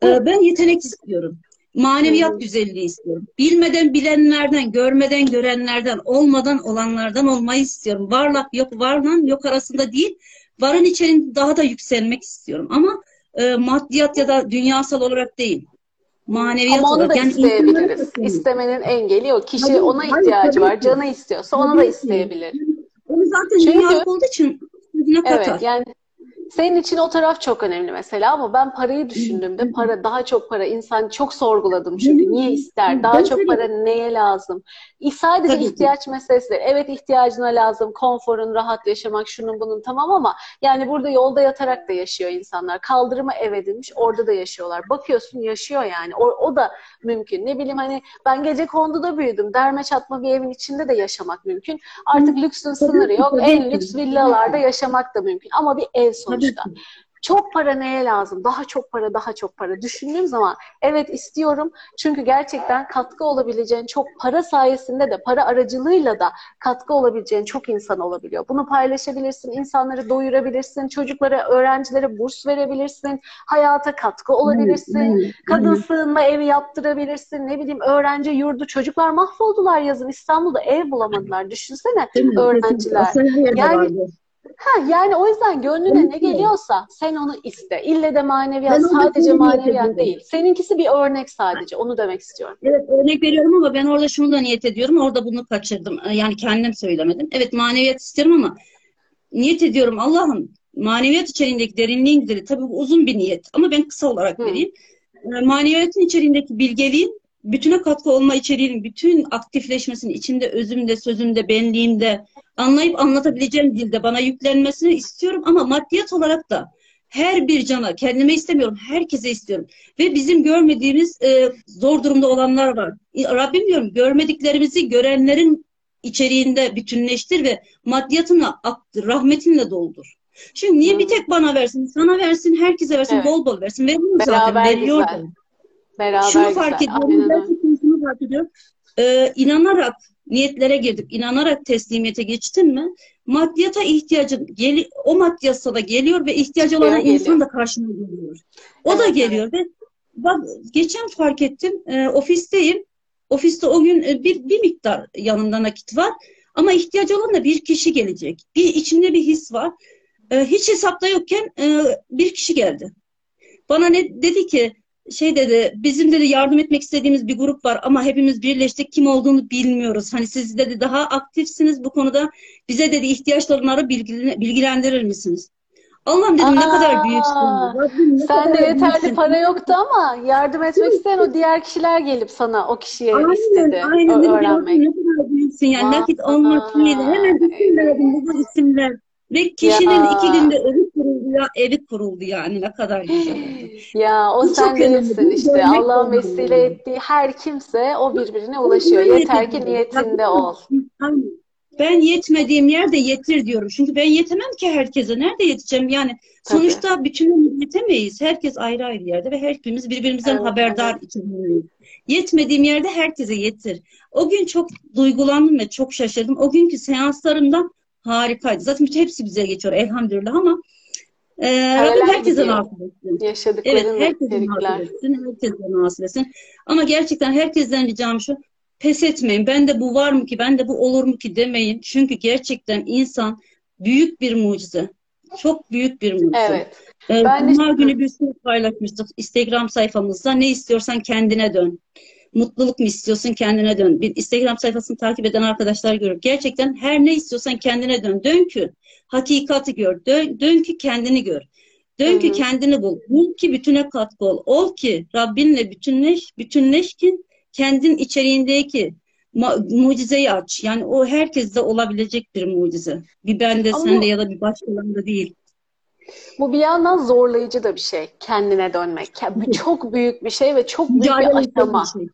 e, ben yetenek istiyorum. Maneviyat Hı. güzelliği istiyorum. Bilmeden bilenlerden, görmeden görenlerden, olmadan olanlardan olmayı istiyorum. Varlık yok, varlan yok arasında değil. Varın içerisinde daha da yükselmek istiyorum. Ama e, maddiyat ya da dünyasal olarak değil. Maneviyat Ama onu da Yani isteyebiliriz. İstemenin engeli yok. Kişi Tabii, ona hayır, ihtiyacı tabii var. Canı istiyorsa onu da isteyebilir. Onu zaten Çünkü- dünyalık olduğu için yüzüne katar. Evet yani senin için o taraf çok önemli mesela ama ben parayı düşündüğümde para daha çok para insan çok sorguladım çünkü niye ister daha çok para neye lazım? Sadece Tabii ki. ihtiyaç meselesi evet ihtiyacına lazım konforun rahat yaşamak şunun bunun tamam ama yani burada yolda yatarak da yaşıyor insanlar. Kaldırıma ev edilmiş orada da yaşıyorlar. Bakıyorsun yaşıyor yani o, o da mümkün. Ne bileyim hani ben gece konduda büyüdüm derme çatma bir evin içinde de yaşamak mümkün. Artık lüksün sınırı yok en lüks villalarda yaşamak da mümkün ama bir ev sonuçta. Tabii ki. Çok para neye lazım? Daha çok para, daha çok para. Düşündüğüm zaman evet istiyorum. Çünkü gerçekten katkı olabileceğin çok para sayesinde de para aracılığıyla da katkı olabileceğin çok insan olabiliyor. Bunu paylaşabilirsin, insanları doyurabilirsin, çocuklara, öğrencilere burs verebilirsin, hayata katkı olabilirsin. Kadın sığınma evi yaptırabilirsin. Ne bileyim öğrenci yurdu. Çocuklar mahvoldular yazın. İstanbul'da ev bulamadılar. Düşünsene öğrenciler. Yani-. Ha, yani o yüzden gönlüne ne Evet. geliyorsa sen onu iste. İlle de maneviyat, Ben sadece maneviyat değil. Seninkisi bir örnek sadece. Onu demek istiyorum. Evet örnek veriyorum ama ben orada şunu da niyet ediyorum. Orada bunu kaçırdım. Yani kendim söylemedim. Evet maneviyat istiyorum ama niyet ediyorum Allah'ım maneviyat içeriğindeki derinliğin güzeli. Tabii bu uzun bir niyet ama ben kısa olarak Hı. vereyim. Ee, Maneviyatın içeriğindeki bilgeliğin bütüne katkı olma içeriğinin bütün aktifleşmesini içinde, özümde, sözümde, benliğimde anlayıp anlatabileceğim dilde bana yüklenmesini istiyorum ama maddiyat olarak da her bir cana, kendime istemiyorum, herkese istiyorum. Ve bizim görmediğimiz e, zor durumda olanlar var. E, Rabbim diyorum görmediklerimizi görenlerin içeriğinde bütünleştir ve maddiyatına, ak- rahmetinle doldur. Şimdi niye bir tek bana versin, sana versin, herkese versin, Evet. bol bol versin. Veriyor zaten, Beraber veriyor güzel. da. Beraber Şunu güzel. fark ediyorum, Aynen gerçekten şunu fark ediyorum. Ee, inanarak niyetlere girdik, inanarak teslimiyete geçtin mi? Maddiyata ihtiyacın, geli, o maddiyatsa da geliyor ve ihtiyacı olan Geliyor, insan da karşına geliyor. O da Evet, geliyor ve bak geçen fark ettim, e, ofisteyim. Ofiste o gün e, bir, bir miktar yanımda nakit var ama ihtiyacı olan da bir kişi gelecek. Bir içimde bir his var. E, hiç hesapta yokken e, bir kişi geldi. Bana ne dedi ki şey dedi bizim dedi yardım etmek istediğimiz bir grup var ama hepimiz birleştik kim olduğunu bilmiyoruz. Hani siz dedi daha aktifsiniz bu konuda bize dedi ihtiyaçlarını bilgile- bilgilendirir misiniz? Allah'ım dedim ne Aa, kadar büyüksün. Ne Sende kadar yeterli büyüksün. para yoktu ama yardım etmek isteyen o diğer kişiler gelip sana o kişiye Aynen, istedi aynen. öğrenmek. Ne kadar büyüksün. Yani Vay. nakit olmak değil. Hemen isim verdim bu isimler. Ve kişinin Ya. iki günde evi kuruldu ya. Evi kuruldu yani. Ne kadar güzel oldu. (gasps) Ya o Bu sen değilsin işte. Allah'ın vesile ettiği her kimse o birbirine ulaşıyor. Yeter ki niyetinde ol. Ben yetmediğim yerde yetir diyorum. Çünkü ben yetemem ki herkese. Nerede yeteceğim? Yani Tabii. sonuçta bütünümüz yetemeyiz. Herkes ayrı ayrı yerde ve hepimiz birbirimizden Evet, haberdar içindeyiz. Yetmediğim yerde herkese yetir. O gün çok duygulandım ve çok şaşırdım. O günkü seanslarımda harikaydı. Zaten bütün hepsi bize geçiyor elhamdülillah ama e, Rabbim herkese nasip etsin. Evet, herkese nasip etsin, herkese nasip etsin. Ama gerçekten herkesten ricam şu, pes etmeyin. Ben de bu var mı ki, ben de bu olur mu ki demeyin. Çünkü gerçekten insan büyük bir mucize. Çok büyük bir mucize. Evet. Ee, Ben de- Cuma günü bir şey paylaşmıştık Instagram sayfamızda. Ne istiyorsan kendine dön. Mutluluk mu istiyorsun kendine dön. Bir Instagram sayfasını takip eden arkadaşlar görüp gerçekten her ne istiyorsan kendine dön. Dön ki hakikati gör. Dön, dön ki kendini gör. Dön ki kendini bul. Bul ki bütüne katkı ol. Ol ki Rabbinle bütünleş, bütünleş ki kendin içeriğindeki mucizeyi aç. Yani o herkeste olabilecek bir mucize. Bir bende, Ama sende ya da bir başkalarında değil. Bu bir yandan zorlayıcı da bir şey. Kendine dönmek. (laughs) Çok büyük bir şey ve çok büyük bir aşama. bir şey.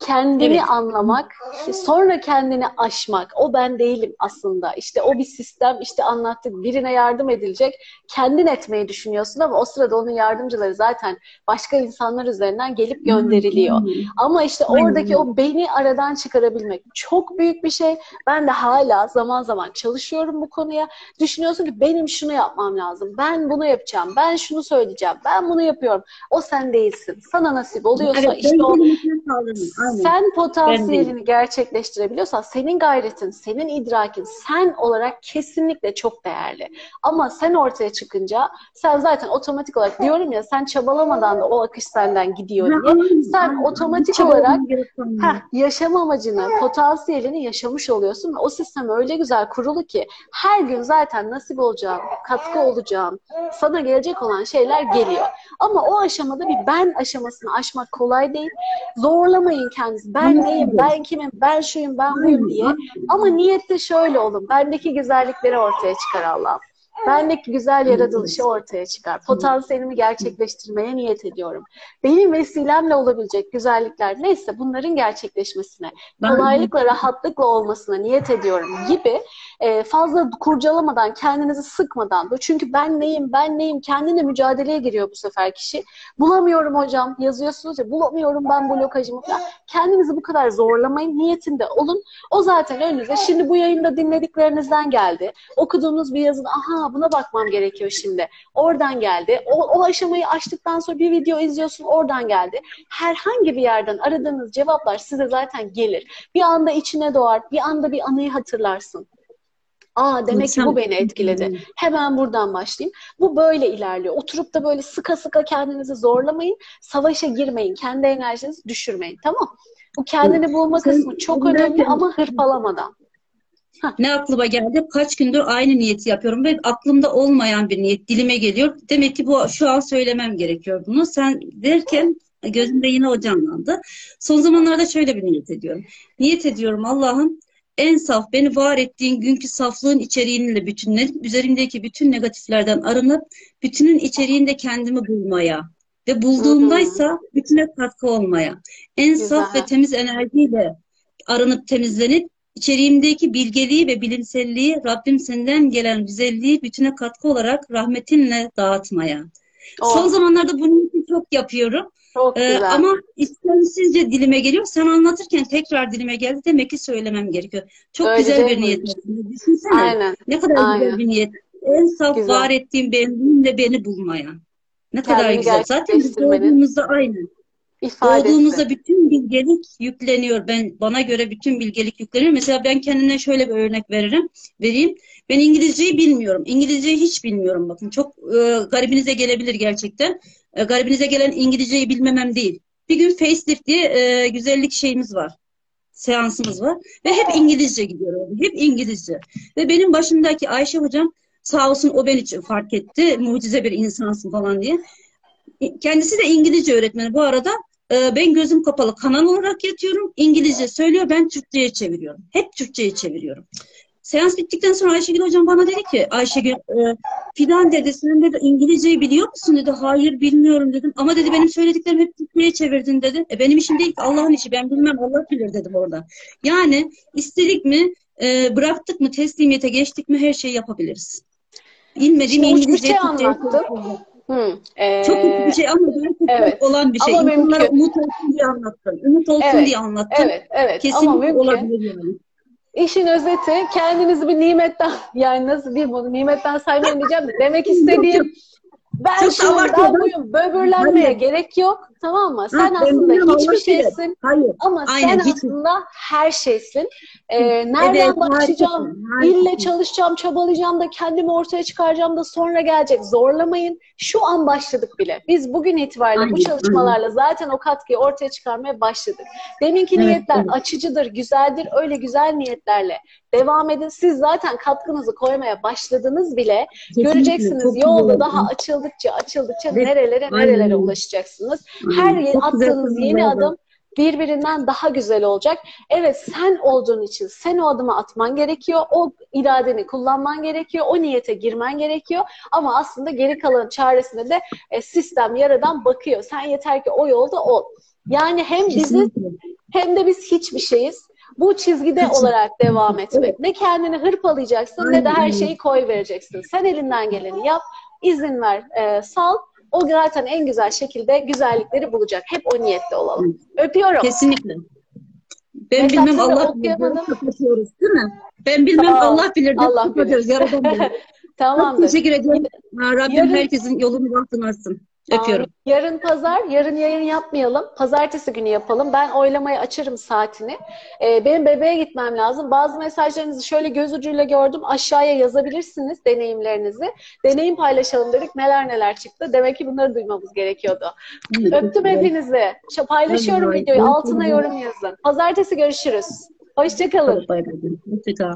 Kendini Evet. anlamak, sonra kendini aşmak. O ben değilim aslında. İşte o bir sistem, işte anlattık. Birine yardım edilecek. Kendin etmeyi düşünüyorsun ama o sırada onun yardımcıları zaten başka insanlar üzerinden gelip gönderiliyor. Ama işte oradaki o beni aradan çıkarabilmek çok büyük bir şey. Ben de hala zaman zaman çalışıyorum bu konuya. Düşünüyorsun ki benim şunu yapmam lazım. Ben bunu yapacağım. Ben şunu söyleyeceğim. Ben bunu yapıyorum. O sen değilsin. Sana nasip oluyorsa Evet, işte o. Aynen. sen potansiyelini gerçekleştirebiliyorsan senin gayretin, senin idrakin sen olarak kesinlikle çok değerli. Ama sen ortaya çıkınca sen zaten otomatik olarak diyorum ya sen çabalamadan da o akış senden gidiyor diye. Sen otomatik olarak. Heh, yaşam amacını, potansiyelini yaşamış oluyorsun o sistem öyle güzel kurulu ki her gün zaten nasip olacağın, katkı olacağın, sana gelecek olan şeyler geliyor. Ama o aşamada bir ben aşamasını aşmak kolay değil. Zorlamayın kendinizi. Ben neyim, ben kimim, ben şuyum, ben buyum diye. Ama niyette şöyle olun. Bendeki güzellikleri ortaya çıkar Allah'ım. Bendeki güzel yaratılışı ortaya çıkar. Potansiyelimi gerçekleştirmeye niyet ediyorum. Benim vesilemle olabilecek güzellikler neyse bunların gerçekleşmesine, kolaylıkla, rahatlıkla olmasına niyet ediyorum gibi e, fazla kurcalamadan, kendinizi sıkmadan. Çünkü ben neyim, ben neyim, kendine mücadeleye giriyor bu sefer kişi. Bulamıyorum hocam, yazıyorsunuz ya, bulamıyorum ben blokajımı falan. Kendinizi bu kadar zorlamayın, niyetinde olun. O zaten önünüze. Şimdi bu yayında dinlediklerinizden geldi. Okuduğunuz bir yazın, aha buna bakmam gerekiyor şimdi. Oradan geldi. O, o aşamayı açtıktan sonra bir video izliyorsun, oradan geldi. Herhangi bir yerden aradığınız cevaplar size zaten gelir. Bir anda içine doğar, bir anda bir anıyı hatırlarsın. Aa demek ki bu beni etkiledi. Hemen buradan başlayayım. Bu böyle ilerliyor. Oturup da böyle sıka sıka kendinizi zorlamayın. Savaşa girmeyin. Kendi enerjinizi düşürmeyin. Tamam. Bu kendini bulma kısmı çok önemli ama hırpalamadan. (laughs) Ne aklıma geldi? Kaç gündür aynı niyeti yapıyorum ve aklımda olmayan bir niyet dilime geliyor. Demek ki bu şu an söylemem gerekiyor bunu. Sen derken gözümde yine o canlandı. Son zamanlarda şöyle bir niyet ediyorum. Niyet ediyorum Allah'ım en saf beni var ettiğin günkü saflığın içeriğiyle bütünlenip üzerimdeki bütün negatiflerden arınıp bütünün içeriğinde kendimi bulmaya ve bulduğumdaysa bütüne katkı olmaya. En saf Güzel. ve temiz enerjiyle arınıp temizlenip içeriğimdeki bilgeliği ve bilimselliği Rabbim senden gelen güzelliği bütüne katkı olarak rahmetinle dağıtmaya. O Son zamanlarda bunu çok yapıyorum. çok Ee, güzel. ama istemsizce dilime geliyor. Sen anlatırken tekrar dilime geldi. Demek ki söylemem gerekiyor. Çok Öyle güzel bir mi? niyet. Düşünsene. Aynen. Ne kadar Aynen. güzel bir niyet. En saf Güzel. var ettiğim benliğimle beni bulmaya. Ne kadar Kendini güzel. Zaten biz doğduğumuzda aynı. İfadesi. Doğduğumuzda bütün bilgelik yükleniyor. Ben bana göre bütün bilgelik yükleniyor. Mesela ben kendimden şöyle bir örnek veririm, vereyim. Ben İngilizceyi bilmiyorum. İngilizceyi hiç bilmiyorum bakın. Çok e, garibinize gelebilir gerçekten. E, garibinize gelen İngilizceyi bilmemem değil. Bir gün facelift diye e, güzellik şeyimiz var. Seansımız var. Ve hep İngilizce gidiyorum. Hep İngilizce. Ve benim başımdaki Ayşe hocam sağ olsun o beni fark etti. Mucize bir insansın falan diye. Kendisi de İngilizce öğretmeni. Bu arada e, ben gözüm kapalı kanal olarak yatıyorum. İngilizce söylüyor. Ben Türkçe'ye çeviriyorum. Hep Türkçe'ye çeviriyorum. Seans bittikten sonra Ayşegül hocam bana dedi ki Ayşegül e, Fidan dedi sen dedi İngilizceyi biliyor musun dedi. Hayır bilmiyorum dedim. Ama dedi benim söylediklerimi hep Türkçe'ye çevirdin dedi. E, benim işim değil ki Allah'ın işi. Ben bilmem Allah bilir dedim orada. Yani istedik mi e, bıraktık mı, teslimiyete geçtik mi her şeyi yapabiliriz. Bilmediğim İngilizce, şey Türkçe anlattın. Hı. Ee, Çok kötü bir şey ama gerçekten evet. olan bir şey. Ama İnsanlara mümkün. umut olsun diye anlattım. Umut olsun Evet, diye anlattım. Evet, evet. Ama Kesinlikle mümkün. olabilir yani. İşin özeti kendinizi bir nimetten yani nasıl diyeyim bunu nimetten de demek istediğim ben Çok şuyum, ben buyum, böbürlenmeye Hayır. gerek yok. Tamam mı? Sen Ha, aslında hiçbir şeysin Hayır. ama Aynen, sen hiç- aslında her şeysin. Ee, nereden Evet, başlayacağım? harikasın, harikasın. İlle çalışacağım, çabalayacağım da kendimi ortaya çıkaracağım da sonra gelecek. Zorlamayın. Şu an başladık bile. Biz bugün itibariyle bu Aynen, çalışmalarla zaten o katkıyı ortaya çıkarmaya başladık. Deminki Evet, niyetler evet. açıcıdır, güzeldir. Öyle güzel niyetlerle devam edin. Siz zaten katkınızı koymaya başladınız bile. Kesinlikle, Göreceksiniz yolda güzel. daha açıldıkça açıldıkça Evet, nerelere aynen nerelere öyle. ulaşacaksınız. Aynen, Her çok güzel attığınız yeni söyledin. adım birbirinden daha güzel olacak. Evet sen olduğun için sen o adımı atman gerekiyor. O iradeni kullanman gerekiyor. O niyete girmen gerekiyor. Ama aslında geri kalan çaresine de e, sistem yaradan bakıyor. Sen yeter ki o yolda ol. Yani hem biziz hem de biz hiçbir şeyiz. Bu çizgide Kesinlikle. olarak devam etmek. Ne kendini hırpalayacaksın ne de her Aynen. şeyi koy vereceksin. Sen elinden geleni yap, izin ver, e, sal. O zaten en güzel şekilde güzellikleri bulacak. Hep o niyette olalım. Öpüyorum. Kesinlikle. Ben Mesajları bilmem Allah bilir. Kapatıyoruz değil mi? Ben bilmem Aa, Allah bilir. Allah kapatıyoruz. Yaradan (laughs) bilir. Çok Tamamdır. teşekkür ederim. Rabbim Yarın- herkesin yolunu bahtını açsın. Öpüyorum. Yarın pazar, yarın yayın yapmayalım. Pazartesi günü yapalım. Ben oylamayı açarım saatini. Ee, benim bebeğe gitmem lazım. Bazı mesajlarınızı şöyle göz ucuyla gördüm. Aşağıya yazabilirsiniz deneyimlerinizi. Deneyim paylaşalım dedik. Neler neler çıktı. Demek ki bunları duymamız gerekiyordu. Öptüm hepinizi. Ş- Paylaşıyorum videoyu. Altına yorum yazın. Pazartesi görüşürüz. Hoşçakalın. Bay bay. Hoşça kal.